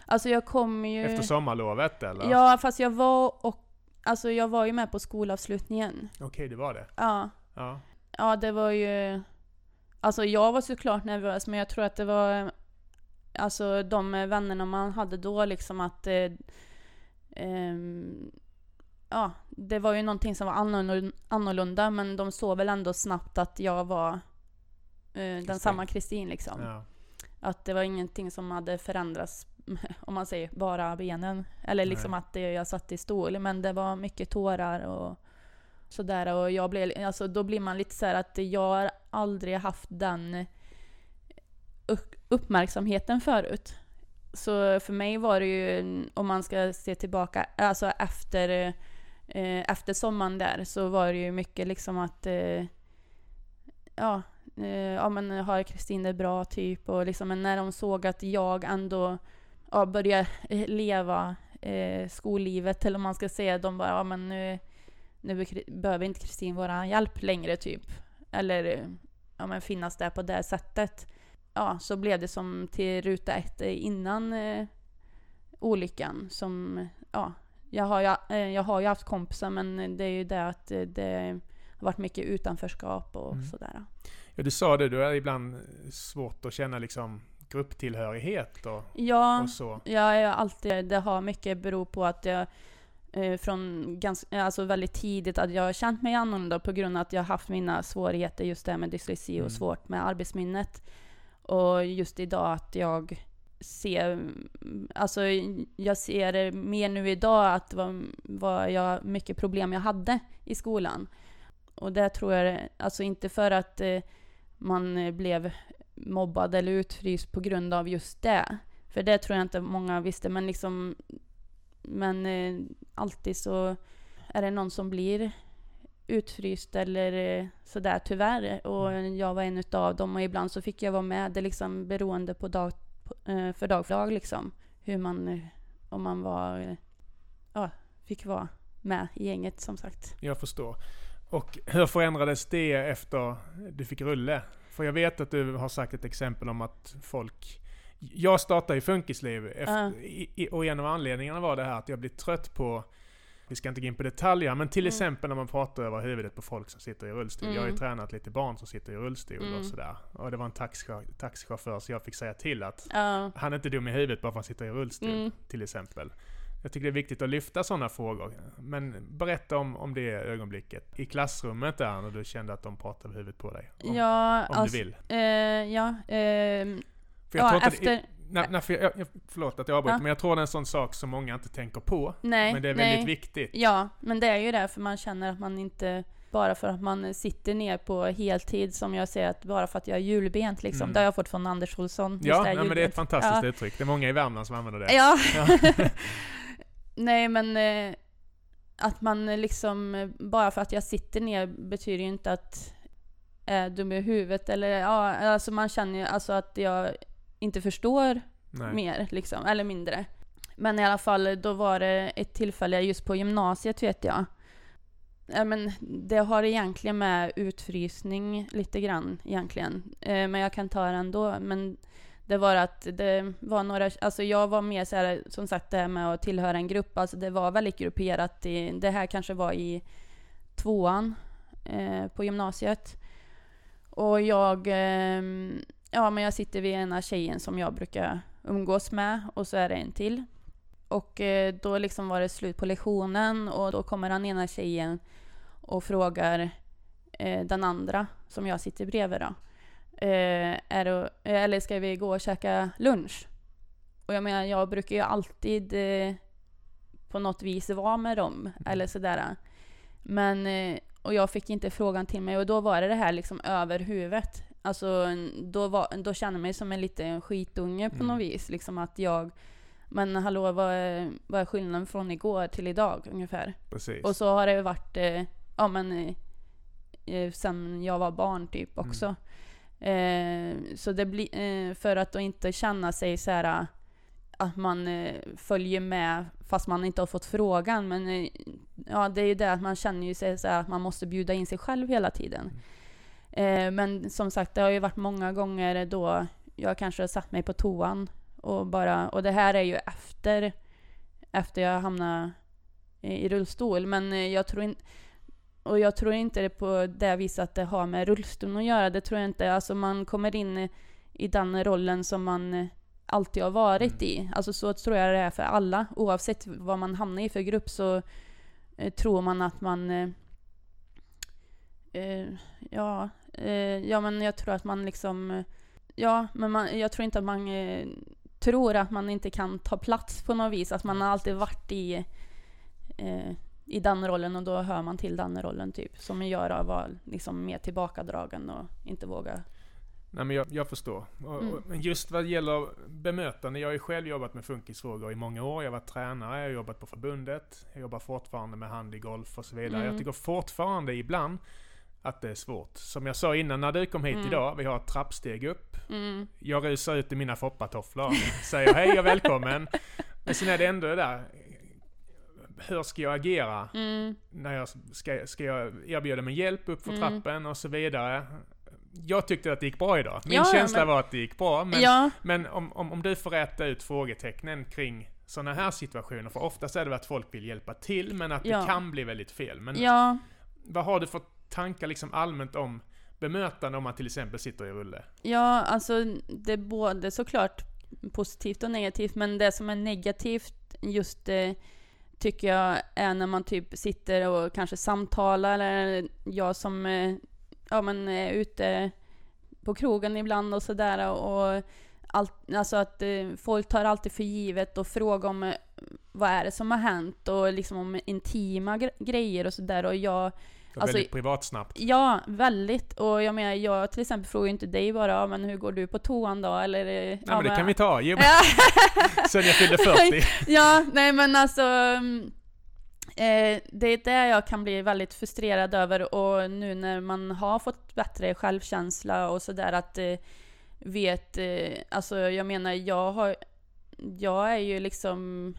alltså jag kom ju... Efter sommarlovet eller? Ja, fast jag var och... Alltså jag var ju med på skolavslutningen. Okej, det var det. Ja. Ja. Ja, det var ju... Alltså jag var såklart nervös, men jag tror att det var... Alltså de vännerna man hade då liksom att... Eh, ehm, ja, det var ju någonting som var annorlunda, men de såg väl ändå snabbt att jag var eh, den samma Kristin liksom. ja. Att det var ingenting som hade förändrats, om man säger bara benen. Eller liksom Nej. att det, jag satt i stol. Men det var mycket tårar och sådär. Och jag blev, alltså då blir man lite så här att jag har aldrig haft den upp- uppmärksamheten förut. Så för mig var det ju, om man ska se tillbaka, alltså efter, eh, efter sommaren där så var det ju mycket liksom att eh, ja, eh, ja men har Kristin det bra typ och liksom men när de såg att jag ändå ja, började eh, leva eh, skollivet eller om man ska säga de bara ja men nu, nu behöver inte Kristin våra hjälp längre typ. Eller ja men finnas där på det sättet. Ja så blev det som till ruta ett eh, innan eh, olyckan som ja jag har, ju, eh, jag har ju haft kompisar men det är ju det att eh, det har varit mycket utanförskap och Mm. sådär. ja, du sa det, du är ibland svårt att känna liksom grupptillhörighet och, Ja, och så. jag är alltid, det har mycket beror på att jag eh, från ganska, alltså väldigt tidigt att jag har känt mig annorlunda på grund av att jag har haft mina svårigheter just det med dyslexi Mm. och svårt med arbetsminnet. Och just idag att jag ser, alltså jag ser mer nu idag att vad, vad jag, mycket problem jag hade i skolan. Och det tror jag, alltså inte för att eh, man blev mobbad eller utfryst på grund av just det. För det tror jag inte många visste, men liksom Men eh, alltid så är det någon som blir utfryst eller eh, sådär tyvärr. Och Mm. jag var en utav dem och ibland så fick jag vara med. Det liksom beroende på dag för dag för dag liksom. Hur man, eh, om man var, eh, ja, fick vara med i gänget som sagt. Jag förstår. Och hur förändrades det efter du fick rulle? För jag vet att du har sagt ett exempel om att folk... Jag startade i Funkisliv efter, Ja. i, och en av anledningarna var det här att jag blir trött på vi ska inte gå in på detaljer, men till Mm. exempel när man pratar över huvudet på folk som sitter i rullstol. Jag har ju Mm. tränat lite barn som sitter i rullstol Mm. och sådär. Och det var en taxichaufför, taxichaufför så jag fick säga till att Ja. han är inte dum i huvudet bara för att han sitter i rullstol, Mm. till exempel. Jag tycker det är viktigt att lyfta sådana frågor. Men berätta om, om det ögonblicket i klassrummet där, när du kände att de pratade över huvudet på dig. Om, Ja, om alltså, du vill. eh, ja, ehm, För jag ja, efter, det, nej, nej, för jag, jag, förlåt att jag avbryter, Ja. men jag tror det är en sån sak som många inte tänker på. nej, men det är nej. väldigt viktigt. Ja, men det är ju det för man känner att man inte bara för att man sitter ner på heltid som jag säger att bara för att jag är julbent liksom. Mm. Det har jag fått från Anders Olsson. Ja, nej, men det är ett fantastiskt Ja. uttryck. Det är många i Värmland som använder det. Ja. Ja. Nej men eh, att man eh, liksom, eh, bara för att jag sitter ner betyder ju inte att är dum i huvudet eller ja, alltså man känner ju alltså att jag inte förstår Nej. mer liksom, eller mindre. Men i alla fall, då var det ett tillfälle just på gymnasiet vet jag. Ja, men det har egentligen med utfrysning lite grann egentligen. Eh, men jag kan ta det ändå. Men det var att det var några, alltså jag var mer så här, som sagt det här med att tillhöra en grupp, alltså det var väldigt grupperat. I, det här kanske var i tvåan eh, på gymnasiet. Och jag, eh, ja men jag sitter vid ena tjejen som jag brukar umgås med och så är det en till. Och eh, då liksom var det slut på lektionen och då kommer den ena tjejen och frågar eh, den andra som jag sitter bredvid då. Eh, är det, eller ska vi gå och käka lunch? Och jag menar, jag brukar ju alltid på något vis vara med dem, eller sådär. Men, och jag fick inte frågan till mig och då var det det här liksom över huvudet. Alltså, då, var, då kände jag mig som en liten skitunge på Mm. något vis. Liksom att jag, men hallå, vad är, vad är skillnaden från igår till idag ungefär? Precis. Och så har det varit, eh, ja men, eh, eh, sen jag var barn typ Mm. också. Eh, så det blir, eh, för att då inte känna sig så här eh, att man följer med fast man inte har fått frågan. Men ja, det är ju det att man känner ju sig så att man måste bjuda in sig själv hela tiden. Eh, men som sagt, det har ju varit många gånger då jag kanske har satt mig på toan och bara, och det här är ju efter, efter jag hamnade i rullstol. Men eh, jag tror inte och jag tror inte det på det viset att det har med rullstolen att göra. Det tror jag inte. Alltså man kommer in i- den rollen som man alltid har varit i. Alltså så tror jag det är för alla. Oavsett vad man hamnar i för grupp så eh, tror man att man... Eh, eh, ja, ja, men jag tror att man liksom... Eh, ja, men man, jag tror inte att man eh, tror att man inte kan ta plats på något vis. Att man har alltid varit i... Eh, i den rollen och då hör man till den rollen typ. Som gör att vara liksom mer tillbakadragen och inte våga. Nej men jag, jag förstår. Och, Mm. och, just vad gäller bemötande, jag har ju själv jobbat med funkisfrågor i många år. Jag har varit tränare, jag har jobbat på förbundet, jag jobbar fortfarande med handigolf och så vidare. Mm. Jag tycker fortfarande ibland att det är svårt. Som jag sa innan när du kom hit Mm. idag, vi har ett trappsteg upp. Mm, Jag rusar ut i mina foppatofflor, säger hej och välkommen. Men sen är det ändå det där, hur ska jag agera? mm, när jag ska, ska jag erbjuda mig hjälp upp för Mm. trappen och så vidare. Jag tyckte att det gick bra idag. Min Ja, känsla men- var att det gick bra. Men, ja, men om, om, om du får rätta ut frågetecknen kring sådana här situationer, för oftast är det att folk vill hjälpa till, men att Ja. det kan bli väldigt fel. Men vad har du för tankar liksom allmänt om bemötande om man till exempel sitter i rulle? ja, alltså det är både såklart positivt och negativt. Men det som är negativt just eh, tycker jag är när man typ sitter och kanske samtalar eller jag som eh, ja, men är ute på krogen ibland och sådär och allt, alltså att eh, folk tar alltid för givet och frågar om eh, vad är det som har hänt och liksom om intima gre- grejer och sådär och jag Alltså, väldigt privat snabbt. Ja, väldigt. Och jag menar, jag till exempel frågar ju inte dig bara, ja, men hur går du på toan då? Eller, Nej ja, men det kan vi ta. Jo, Ja. Sen jag fyllde 40. ja, nej men alltså. mm, Eh, det är det jag kan bli väldigt frustrerad över och nu när man har fått bättre självkänsla och sådär att eh, vet, eh, alltså jag menar jag har, jag är ju liksom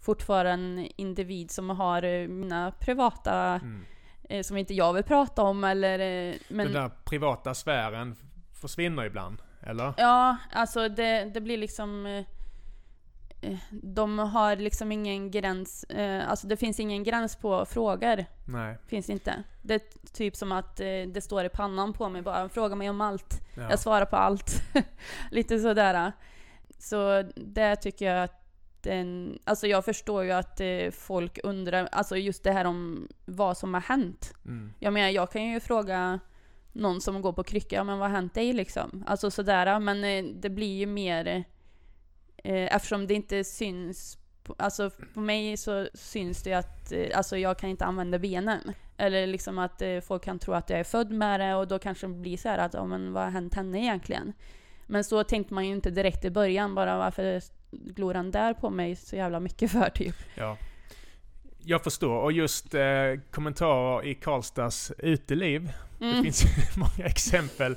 fortfarande en individ som har eh, mina privata Mm. Eh, som inte jag vill prata om eller eh, men Den där privata sfären försvinner ibland, eller? Ja, alltså det, det blir liksom eh, eh, de har liksom ingen gräns, eh, alltså det finns ingen gräns på frågor. Nej. Finns inte. Det är typ som att eh, det står i pannan på mig bara, fråga mig om allt. Ja. Jag svarar på allt. Lite sådär. Så det tycker jag att den, alltså jag förstår ju att eh, folk undrar, alltså just det här om vad som har hänt. Mm. Jag menar, jag kan ju fråga någon som går på krycka, ja, men vad har hänt dig liksom? Alltså sådär, men eh, det blir ju mer, eh, eftersom det inte syns, alltså på mig så syns det ju att, eh, alltså jag kan inte använda benen. Eller liksom att folk kan tro att jag är född med det och då kanske det blir så här att, ja men vad har hänt henne egentligen? Men så tänkte man ju inte direkt i början, bara varför glor han där på mig så jävla mycket för typ? Ja. Jag förstår. Och just eh, kommentarer i Karlstads uteliv. Det Mm. finns många exempel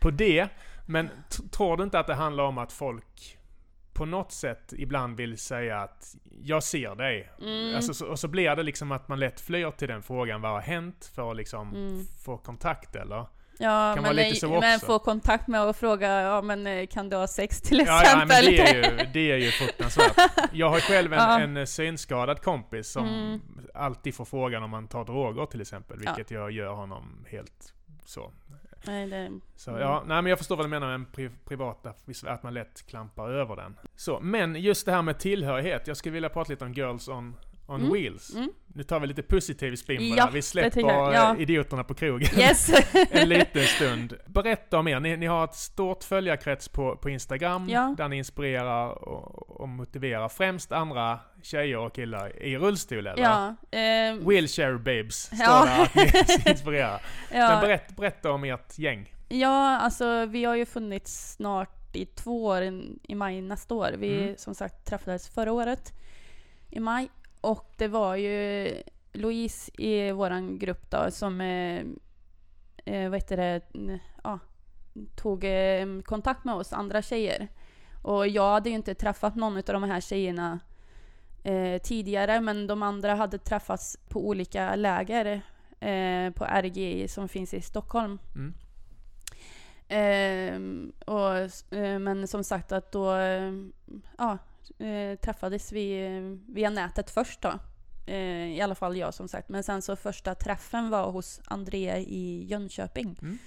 på det. Men tror du inte att det handlar om att folk på något sätt ibland vill säga att jag ser dig. Mm. Alltså, så, och så blir det liksom att man lätt flyr till den frågan. Vad har hänt? För att liksom Mm. få kontakt eller? Ja, Kan men, nej, men få kontakt med och fråga, ja men eh, kan du ha sex till Ja, exempel? ja, men det är ju, det är ju fruktansvärt. Jag har själv en, Ja. en synskadad kompis som Mm. alltid får frågan om man tar droger till exempel. Ja. Vilket jag gör honom helt så. nej, det, Så Mm. ja, nej men jag förstår vad du menar med en pri privata, att man lätt klampar över den. Så, men just det här med tillhörighet. Jag skulle vilja prata lite om Girls on, on Mm. Wheels. mm. Nu tar vi lite positiv spin på Ja, det. Vi släpper. Ja. idioterna på krogen Yes! en liten stund. Berätta om er. Ni, ni har ett stort följarkrets på, på Instagram Ja. där ni inspirerar och, och motiverar främst andra tjejer och killar i rullstol eller? ja, eh, Wheelchair babes står Ja. där att ni inspirerar. Men berätt, berätta om ert gäng. ja, alltså vi har ju funnits snart i två år, i, i maj nästa år. Vi Mm. som sagt träffades förra året i maj. Och det var ju Louise i våran grupp då som, eh, eh, vad heter det, ja, tog eh, kontakt med oss andra tjejer. Och jag hade ju inte träffat någon av de här tjejerna eh, tidigare, men de andra hade träffats på olika läger eh, på RGI som finns i Stockholm. Mm. Ehm, och, eh, men som sagt att då eh, ja, eh, träffades vi via nätet först då. Eh, I alla fall jag som sagt. Men sen så första träffen var hos Andrea i Jönköping. Mm.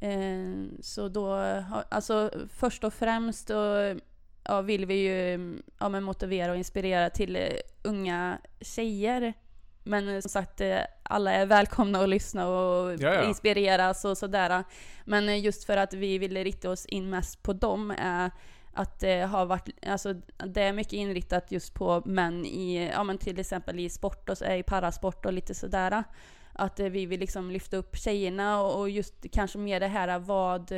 Eh, så då, alltså först och främst då, ja, vill vi ju ja, men motivera och inspirera till eh, unga tjejer. Men eh, som sagt, eh, alla är välkomna att lyssna och Ja, ja. inspireras och sådär. Men just för att vi ville rikta oss in mest på dem är att det har varit, alltså det är mycket inriktat just på män i, ja men till exempel i sport och så, i parasport och lite sådär. Att eh, vi vill liksom lyfta upp tjejerna och, just kanske mer det här eh, vad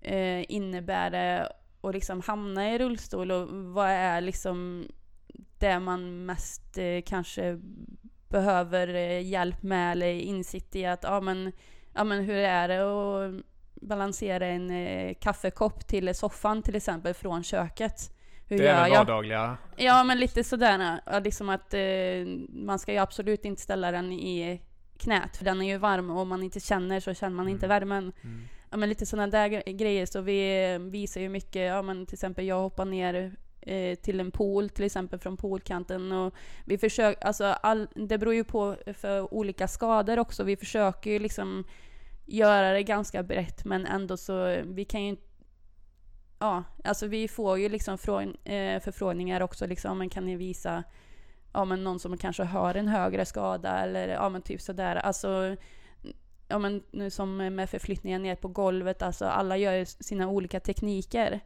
eh, innebär det att liksom hamna i rullstol och vad är liksom det man mest eh, kanske behöver eh, hjälp med eller insikt i att ja men, ja men hur är det och balansera en eh, kaffekopp till soffan till exempel från köket. Hur Det är jag? vardagliga. Ja, men lite sådär. ja, Liksom att eh, man ska ju absolut inte ställa den i knät, för den är ju varm och om man inte känner så känner man inte Mm. värmen. Mm. Ja, men lite sådana där gre- grejer. Så vi eh, visar ju mycket, ja men till exempel jag hoppar ner eh, till en pool, till exempel från poolkanten. Och vi försöker, alltså all, det beror ju på för olika skador också. Vi försöker ju liksom göra det ganska brett, men ändå så, vi kan ju Ja, alltså vi får ju liksom från, eh, förfrågningar också liksom, men kan ni visa ja, men någon som kanske har en högre skada eller ja, men typ sådär. Alltså, ja, men nu som med förflyttningen ner på golvet, alltså alla gör ju sina olika tekniker.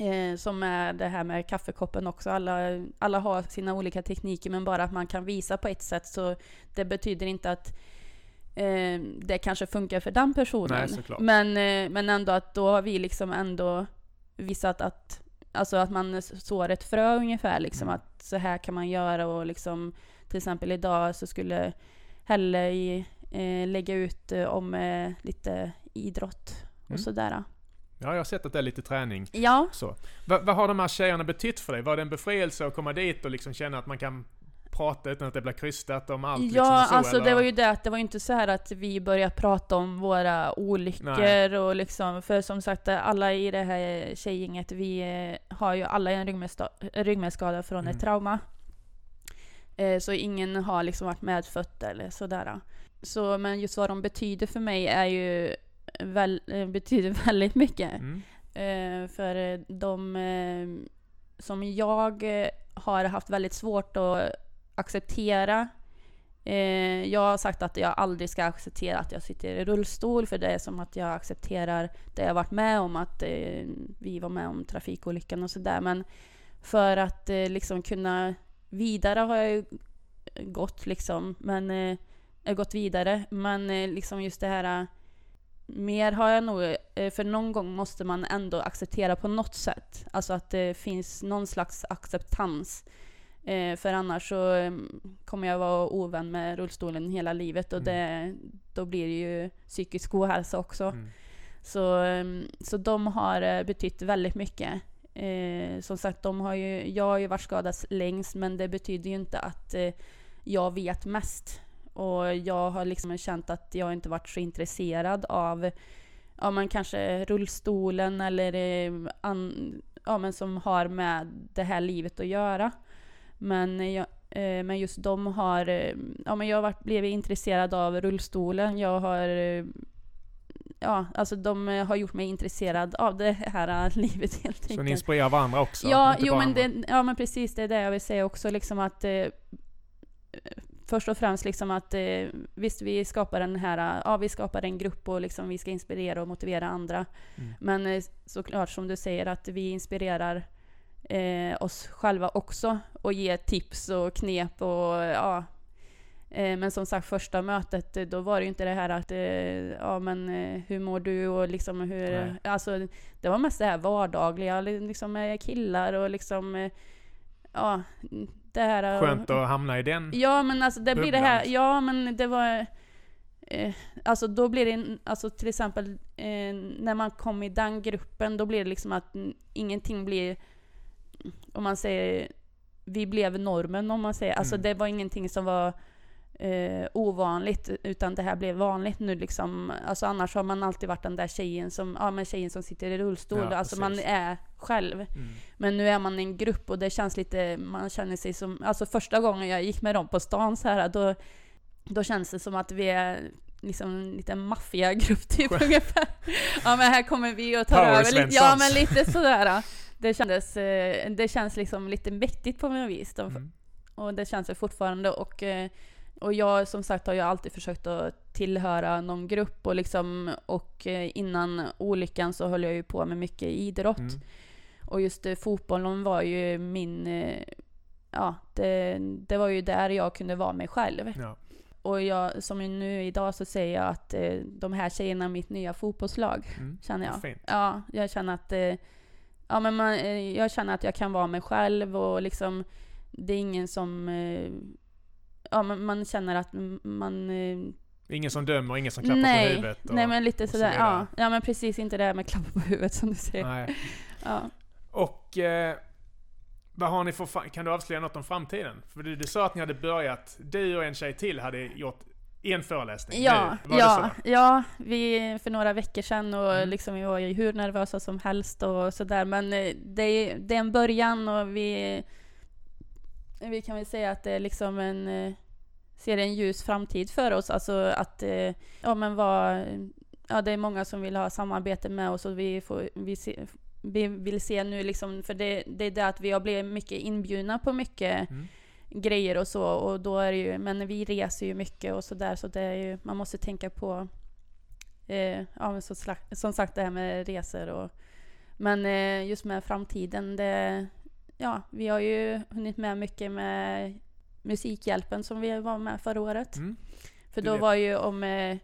Eh, som är det här med kaffekoppen också. Alla, alla har sina olika tekniker, men bara att man kan visa på ett sätt så det betyder inte att eh, det kanske funkar för den personen. Nej, såklart. men, eh, men ändå att då har vi liksom ändå visat att alltså att man sår ett frö ungefär liksom Mm. att så här kan man göra och liksom till exempel idag så skulle Helle i, eh, lägga ut eh, om eh, lite idrott och Mm. sådär. Ja, jag har sett att det är lite träning. Ja, Så. Va, vad har de här tjejerna betytt för dig? Var det en befrielse att komma dit och liksom känna att man kan prata utan att det blir krystat om allt? liksom, Ja, så, alltså eller? det var ju det att det var inte så här att vi började prata om våra olyckor Nej. och liksom, för som sagt alla i det här tjejgänget, vi eh, har ju alla en ryggmärgsskada från Mm. ett trauma. Eh, Så ingen har liksom varit medfött eller sådär. Så, men just vad de betyder för mig är ju väl, eh, betyder väldigt mycket. Mm. För de som jag har haft väldigt svårt att acceptera. Eh, jag har sagt att jag aldrig ska acceptera att jag sitter i rullstol för det är som att jag accepterar det jag varit med om, att eh, vi var med om trafikolyckan och sådär. Men för att eh, liksom kunna vidare har jag ju gått liksom, men eh, jag har gått vidare. Men eh, liksom just det här eh, mer har jag nog, eh, för någon gång måste man ändå acceptera på något sätt. Alltså att det finns någon slags acceptans. Eh, För annars så eh, kommer jag vara ovän med rullstolen hela livet och det, då blir det ju psykisk ohälsa också. Mm. Så, eh, så de har eh, betytt väldigt mycket. Eh, som sagt, de har ju, jag har ju varit skadad längst men det betyder ju inte att eh, jag vet mest. Och jag har liksom känt att jag inte varit så intresserad av ja, men kanske rullstolen eller eh, an, ja, men som har med det här livet att göra. Men, jag, eh, men just de har, eh, ja men jag har varit, blivit intresserad av rullstolen. Jag har, eh, ja alltså de eh, har gjort mig intresserad av det här livet helt Så ni enkelt. inspirerar varandra också? Ja, jo, men det, ja men precis det är det jag vill säga också liksom att eh, Först och främst liksom att eh, visst vi skapar den här, ja vi skapar en grupp och liksom vi ska inspirera och motivera andra. Mm. Men eh, såklart som du säger att vi inspirerar eh, oss själva också och ger tips och knep och ja. Eh, men som sagt första mötet eh, då var det ju inte det här att eh, ja men eh, hur mår du och liksom hur, Nej. alltså det var mest det här vardagliga liksom med killar och liksom eh, ja det här Skönt att hamna i den. Ja men alltså det blir det här, ja men det var eh, Alltså då blir det, alltså till exempel eh, när man kom i den gruppen då blir det liksom att ingenting blir Om man säger Vi blev normen om man säger, alltså Mm. det var ingenting som var eh, ovanligt utan det här blev vanligt nu liksom Alltså annars har man alltid varit den där tjejen som, ja men tjejen som sitter i rullstol, Ja, alltså man precis. är själv Mm. men nu är man en grupp och det känns lite, man känner sig som, alltså första gången jag gick med dem på stan så här, då, då känns det som att vi är liksom en liten maffiagrupp typ ungefär. Ja men här kommer vi och tar Power över lite, ja men lite sådär. Det kändes, eh, det känns liksom lite mäktigt på något vis. De, Mm. och det känns det fortfarande. Och, eh, och jag som sagt har ju alltid försökt att tillhöra någon grupp och liksom och eh, innan olyckan så höll jag ju på med mycket idrott. Mm. Och just fotbollen var ju min... Ja, det, det var ju där jag kunde vara mig själv. Ja. Och jag, som nu idag så säger jag att de här tjejerna är mitt nya fotbollslag. Mm. Känner jag. Fint. Ja, jag känner att... Ja, men man, eh, jag känner att jag kan vara mig själv och liksom... Det är ingen som... Eh, ja, men man känner att man... Eh, Ingen som dömer, ingen som klappar på nej, huvudet. och- nej men lite så sådär. vidare. ja, ja, men precis. Inte det här med klappa på huvudet som du säger. Nej. Ja. Och eh, vad har ni för, kan du avslöja något om framtiden? För du, du sa att ni hade börjat, du och en tjej till hade gjort en föreläsning. Ja, nu. Ja, ja, vi för några veckor sedan och Mm. liksom vi var ju hur nervösa som helst och sådär men eh, det det är en början och vi vi kan väl säga att det är liksom en eh, ser en ljus framtid för oss, alltså att eh, ja men vad ja det är många som vill ha samarbete med oss och vi får vi, se, vi vill se nu liksom för det, det är det att vi har blivit mycket inbjudna på mycket Mm. Grejer och så och då är ju, men vi reser ju mycket och sådär så det är ju, man måste tänka på eh, ja men så slags, som sagt det här med resor och men eh, just med framtiden det, ja vi har ju hunnit med mycket med Musikhjälpen som vi var med förra året. Mm. För då var ju om eh,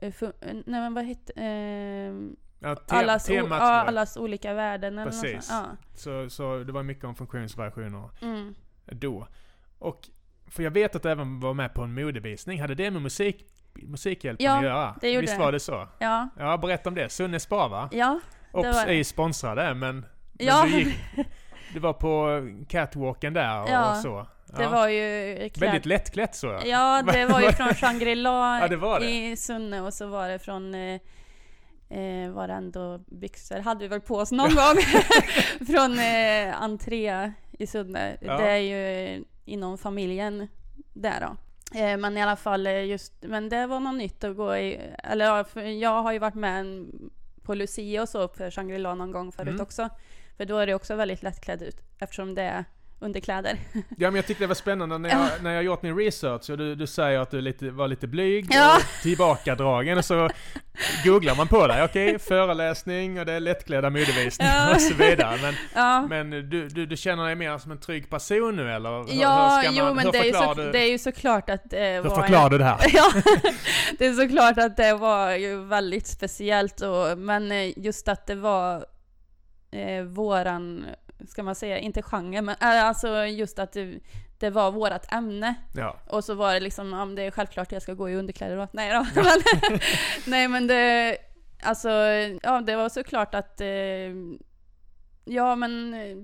fu- nej men vad hette eh, Ja, te- allas, ja, allas olika värden eller Precis. sånt. så, så det var mycket om funktionsvariationer Ja. Mm. då. Och, för jag vet att du även var med på en modevisning. Hade det med musik, Musikhjälpen Ja, att göra? det gjorde Visst det. var det så? Ja, Ja, berätta om det. Sunne Spar va? ja, Ops, var det. ej sponsrade, men, men ja. du, gick, du var på catwalken där och, Ja, och så. det var ju kläd... Väldigt lättklätt så jag. Ja, det var ju från Shangri-La Ja, det det. i Sunne och så var det från eh, eh, var det ändå byxor hade vi väl på oss någon gång från eh, entré i Sunne. Ja. Det är ju inom familjen där då. Eh, men i alla fall eh, just, men det var något nytt att gå i, eller jag har ju varit med på Lucia och så för Shangri-La någon gång förut Mm. också. För då är det också väldigt lättklädd ut eftersom det är underkläder. Ja men jag tyckte det var spännande när jag, när jag gjort min research och du, du säger att du lite, var lite blyg Ja. och tillbakadragen och så googlar man på dig. Okej, föreläsning och det är lättklädda modevisningar Ja. och så vidare. Men, Ja. men du, du, du känner dig mer som en trygg person nu eller? Hur- Ja, hur ska jo man, men hur det är, så, du, det är ju såklart att det hur var förklarar du det här? Ja, det är såklart att det var ju väldigt speciellt och, men eh, just att det var eh, våran, ska man säga, inte genre, men eh, alltså just att det, det var vårat ämne. Ja. Och så var det liksom, om det är självklart jag ska gå i underkläder då. Nej då. Men, nej men det, alltså, ja det var såklart att, eh, ja men, eh,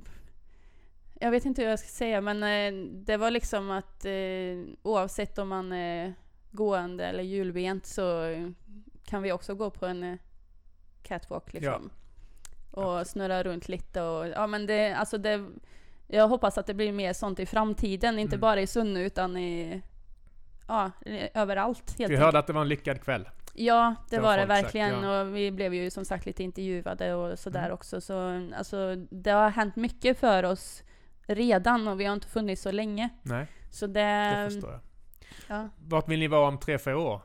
jag vet inte hur jag ska säga men eh, det var liksom att eh, oavsett om man är gående eller hjulbent så kan vi också gå på en eh, catwalk liksom. Och snurra runt lite och, ja men det, alltså det, jag hoppas att det blir mer sånt i framtiden, inte Mm. bara i Sunne utan i, ja, överallt helt Vi enkelt. hörde att det var en lyckad kväll. Ja, det Det var det folk sagt, verkligen ja. och vi blev ju som sagt lite intervjuade och sådär Mm. också så alltså det har hänt mycket för oss redan och vi har inte funnits så länge. Nej, Så det det, förstår jag. ja, Vart vill ni vara om tre, fyra år?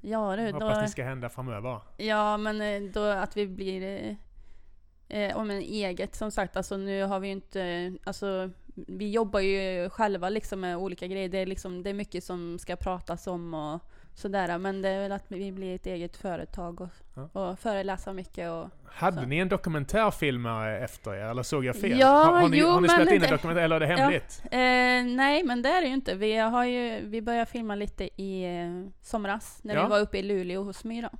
ja du, Hoppas då, ni ska hända framöver. ja men eh, då att vi blir eh, om en eget som sagt, alltså nu har vi ju inte, alltså vi jobbar ju själva liksom med olika grejer, det är liksom, det är mycket som ska pratas om och sådär, men det är väl att vi blir ett eget företag och, Ja. och föreläsa mycket och Hade Så. ni en dokumentärfilmare efter er, eller såg jag fel? Ja, har, har ni, jo, har ni spelat in en dokumentär, eller är det Ja. hemligt? Eh, nej, men det är det ju inte. Vi, har ju, vi började filma lite i eh, somras när Ja. vi var uppe i Luleå hos Myra.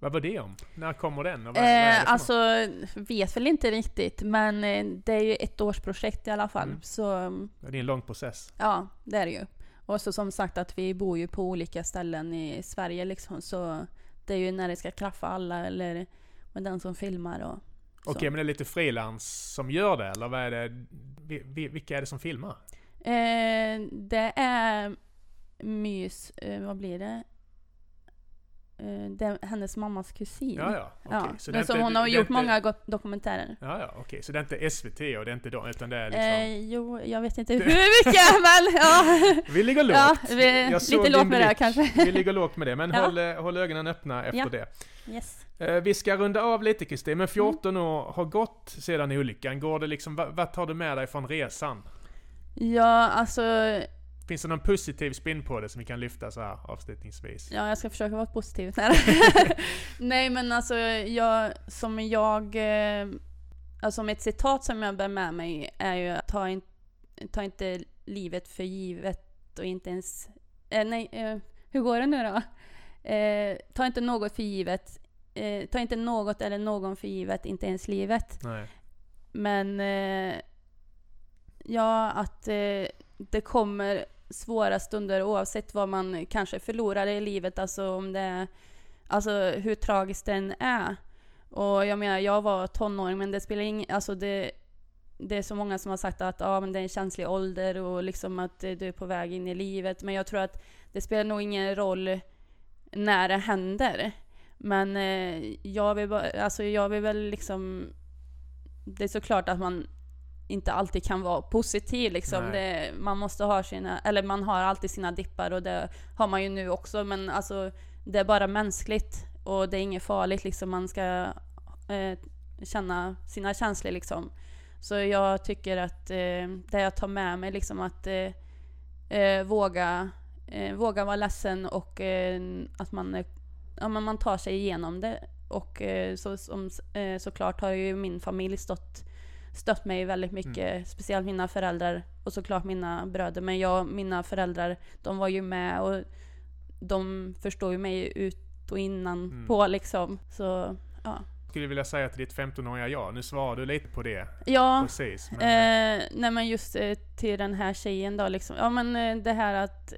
Vad var det om? När kommer den? Och vad, vad Eh, för alltså, vet väl inte riktigt, men eh, det är ju ett års projekt i alla fall. Mm. Så något? Det är en lång process. ja, det är det ju. Och så som sagt att vi bor ju på olika ställen i Sverige liksom, så det är ju när det ska klaffa alla eller med den som filmar och. Okej, men det är lite frilans som gör det, eller vad är det? Vi- vi- Vilka är det som filmar? Eh, det är Mys, eh, vad blir det? Eh, det är hennes mammas kusin. Ja, ja. okej. Ja, Så det men som inte- hon har det gjort inte- många dokumentärer. Ja, ja, okej. Så det är inte SVT och det är inte de, utan det är liksom... Eh, jo, jag vet inte hur mycket, men ja. vi ligger lågt. ja vi, lite lågt med det blick. kanske. Vi ligger lågt med det, men Ja. håll, eh, håll ögonen öppna efter Ja. det. Yes. Eh, Vi ska runda av lite Kristin, Mm. men 14 år har gått sedan olyckan. Går det liksom, vad, vad tar du med dig från resan? Ja, alltså, Finns det någon positiv spin på det som vi kan lyfta så här avslutningsvis? ja, jag ska försöka vara positiv. Nej, men alltså, jag, som jag, eh, alltså ett citat som jag bär med mig är ju att ta, in, ta inte livet för givet och inte ens, eh, nej, eh, hur går det nu då? Eh, ta inte något för givet, eh, ta inte något eller någon för givet, inte ens livet. Nej. Men eh, ja, att det kommer svåra stunder oavsett vad man kanske förlorar i livet, alltså om det är, alltså hur tragiskt den är. Och jag menar, jag var tonåring men det spelar ingen, alltså det, det är så många som har sagt att ja, men det är en känslig ålder och liksom att du är på väg in i livet. Men jag tror att det spelar nog ingen roll när det händer. Men eh, jag, vill bara, alltså jag vill väl liksom... Det är såklart att man inte alltid kan vara positiv liksom. Det, man måste ha sina, eller man har alltid sina dippar och det har man ju nu också. Men alltså det är bara mänskligt och det är inget farligt liksom. Man ska eh, känna sina känslor liksom. Så jag tycker att eh, det jag tar med mig liksom att eh, eh, våga, eh, våga vara ledsen och eh, att man, ja, men man tar sig igenom det och så, som, såklart har ju min familj stått, stött mig väldigt mycket. Mm. Speciellt mina föräldrar och såklart mina bröder. Men jag mina föräldrar, de var ju med och de förstår ju mig ut och innan Mm. på liksom. Så ja. Skulle vilja säga till ditt 15-åriga jag. Nu svarar du lite på det. Ja, Precis. Men, Eh, nej men just eh, till den här tjejen då liksom. Ja men eh, det här att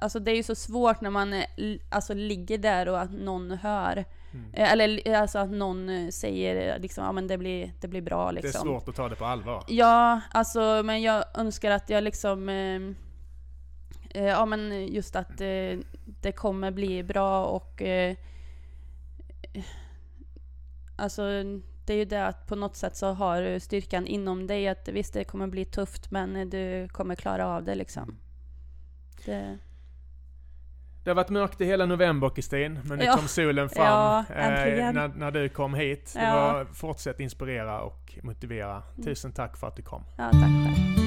Alltså det är ju så svårt när man eh, alltså, ligger där och att någon hör. Mm. Eh, eller eh, alltså att någon eh, säger liksom, ja men det blir, det blir bra Det är liksom. svårt att ta det på allvar. Ja, alltså men jag önskar att jag liksom eh, eh, Ja men just att eh, det kommer bli bra och Alltså det är ju det att på något sätt så har du styrkan inom dig att visst det kommer bli tufft men du kommer klara av det liksom. Det, Det har varit mörkt i hela november Kristin, men nu Ja. kom solen fram Ja, eh, när, när du kom hit. Det Ja. var, fortsätt inspirera och motivera. Mm. Tusen tack för att du kom. ja tack själv.